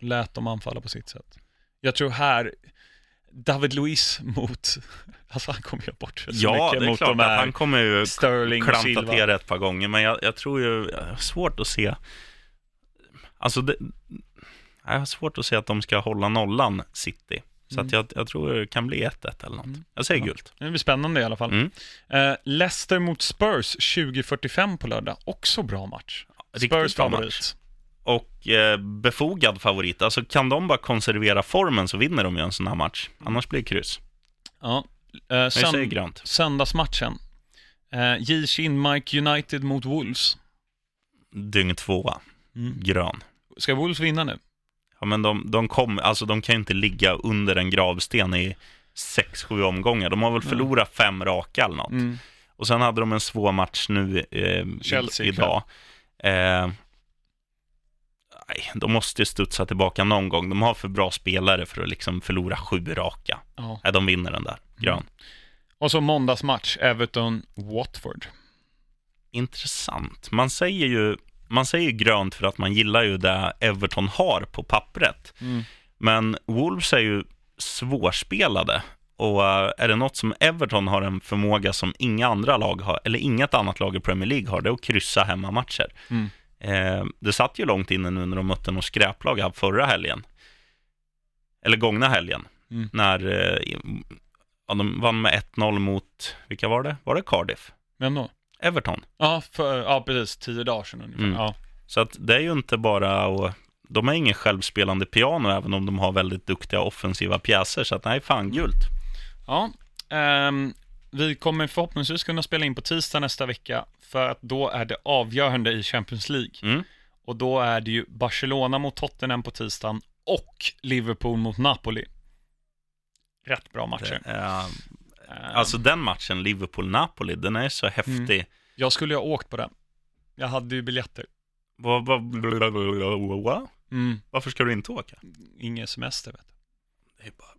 Lät dem anfalla på sitt sätt. Jag tror här, David Luiz mot, alltså han kommer göra bort så
ja,
mycket
det är
mot
klart
de
att
här
han kommer ju
Sterling och
klanta
Silva.
till ett par gånger, men jag, jag tror ju, jag har svårt att se, alltså det, jag har svårt att se att de ska hålla nollan City. Så
Mm.
att jag, jag tror det kan bli 1-1 eller något.
Mm.
Jag säger gult.
Det blir spännande i alla fall.
Mm.
Eh, Leicester mot Spurs 2045 på lördag. Också bra match.
Riktigt
Spurs
bra
favorit.
match. Och eh, befogad favorit. Alltså kan de bara konservera formen så vinner de ju en sån här match. Annars blir det kryss.
Ja. Eh, sönd-
grönt.
söndagsmatchen. Eh, J. Kinmark United mot Wolves.
Dygn tvåa. Grön.
Ska Wolves vinna nu?
Ja, men de, de, kom, alltså, de kan ju inte ligga under en gravsten i sex, sju omgångar. De har väl förlorat fem raka eller något.
Mm.
Och sen hade de en svår match nu eh,
Chelsea
idag. Eh, nej, de måste ju studsa tillbaka någon gång. De har för bra spelare för att liksom förlora sju raka.
Ja.
Nej, de vinner den där. Grön.
Mm. Och så måndagsmatch, Everton-Watford.
Intressant. Man säger ju man säger grönt för att man gillar ju det Everton har på pappret.
Mm.
Men Wolves är ju svårspelade. Och eh, är det något som Everton har en förmåga som inga andra lag har, eller inget annat lag i Premier League har, det är att kryssa hemmamatcher.
Mm.
Eh, det satt ju långt inne nu när de mötte något skräplag här förra helgen. Eller gångna helgen.
Mm.
När eh, ja, de vann med 1-0 mot, vilka var det? Var det Cardiff?
Vem då?
Everton.
Ja, för, ja, precis. Tio dagar sedan ungefär.
Mm.
Ja.
Så att det är ju inte bara och de är ingen självspelande piano även om de har väldigt duktiga offensiva pjäser. Så att nej, fan gult.
Ja, ehm, vi kommer förhoppningsvis kunna spela in på tisdag nästa vecka för att då är det avgörande i Champions League.
Mm.
Och då är det ju Barcelona mot Tottenham på tisdagen och Liverpool mot Napoli. Rätt bra matcher.
Det
Ehm,
alltså den matchen, Liverpool-Napoli, den är så häftig.
Jag skulle ju ha åkt på den. Jag hade ju biljetter.
Vad, vad, vad?
Mm,
Varför ska du inte åka?
ingen semester vet du.
Det är bara...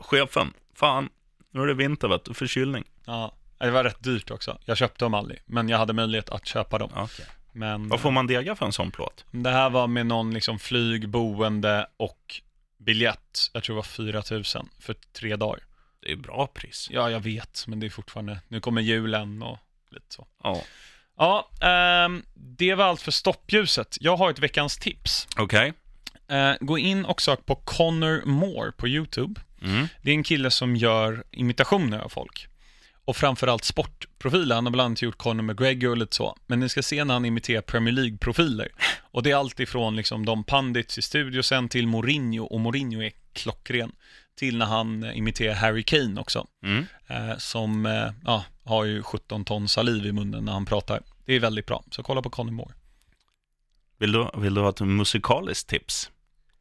Chefen, fan, nu är det vinter vet du, förkylning.
Ja, det var rätt dyrt också. Jag köpte dem aldrig, men jag hade möjlighet att köpa dem.
Okay.
Men
Vad får man dega för en sån plåt?
det här var med någon liksom flyg, boende och biljett. Jag tror det var 4 000 för tre dagar.
Det är bra pris.
Ja, jag vet, men det är fortfarande, nu kommer julen och lite så.
Ja.
Ja, ehm, det var allt för stoppljuset. Jag har ett veckans tips.
Okej.
Eh, gå in och sök på Connor Moore på YouTube.
Mm.
Det är en kille som gör imitationer av folk. Och framförallt sportprofiler. Han har bland annat gjort Conor McGregor och lite så. Men ni ska se när han imiterar Premier League-profiler. Och det är allt ifrån liksom de pandits i studio sen till Mourinho. Och Mourinho är klockren. Till när han eh, imiterar Harry Kane också.
Mm.
Eh, som eh, ja, har ju 17 ton saliv i munnen när han pratar. Det är väldigt bra. Så kolla på Conor Moore.
Vill, du, vill du ha ett musikaliskt tips?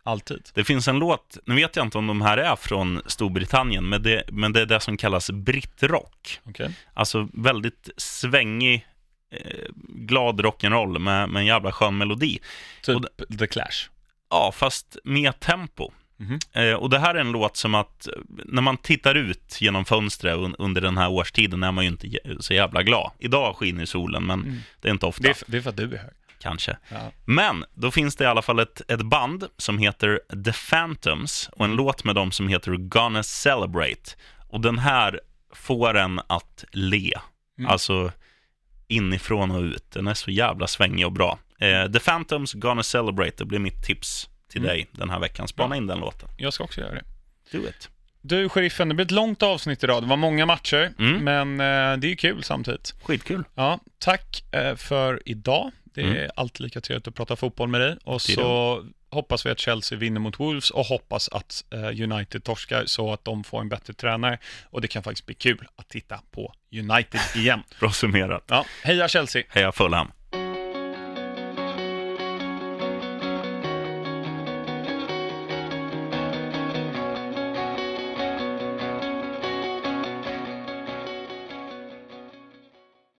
Alltid.
Det finns en låt, nu vet jag inte om de här är från Storbritannien, men det, men det är det som kallas brittrock.
Okej.
Alltså väldigt svängig, eh, glad rock'n'roll med, med en jävla skön melodi.
Typ
Och
The Clash.
Ja, fast med tempo.
Mhm.
Eh, och det här är en låt som att när man tittar ut genom fönstret un- under den här årstiden är man ju inte så jävla glad. Idag skiner solen, men
Mm.
det är inte ofta,
Det, är, för- det är för att du är hög.
Kanske.
Ja.
Men då finns det i alla fall ett, ett band som heter The Phantoms och en låt med dem som heter Gonna Celebrate. Och den här får en att le.
Mm.
Alltså inifrån och ut. Den är så jävla svängig och bra. Eh, The Phantoms Gonna Celebrate, det blir mitt tips till
Mm.
dig den här veckan. Spana in den låten.
Jag ska också göra det.
Do it.
Du, sheriffen, det blir ett långt avsnitt idag. Det var många matcher,
Mm.
men eh, det är kul samtidigt.
Skitkul.
Ja, tack eh, för idag. Det är
Mm.
alltid lika trevligt att prata fotboll med dig. Och så hoppas vi att Chelsea vinner mot Wolves och hoppas att eh, United torskar så att de får en bättre tränare. Och det kan faktiskt bli kul att titta på United igen.
Bra summerat.
Ja, heja Chelsea!
Heja Fulham.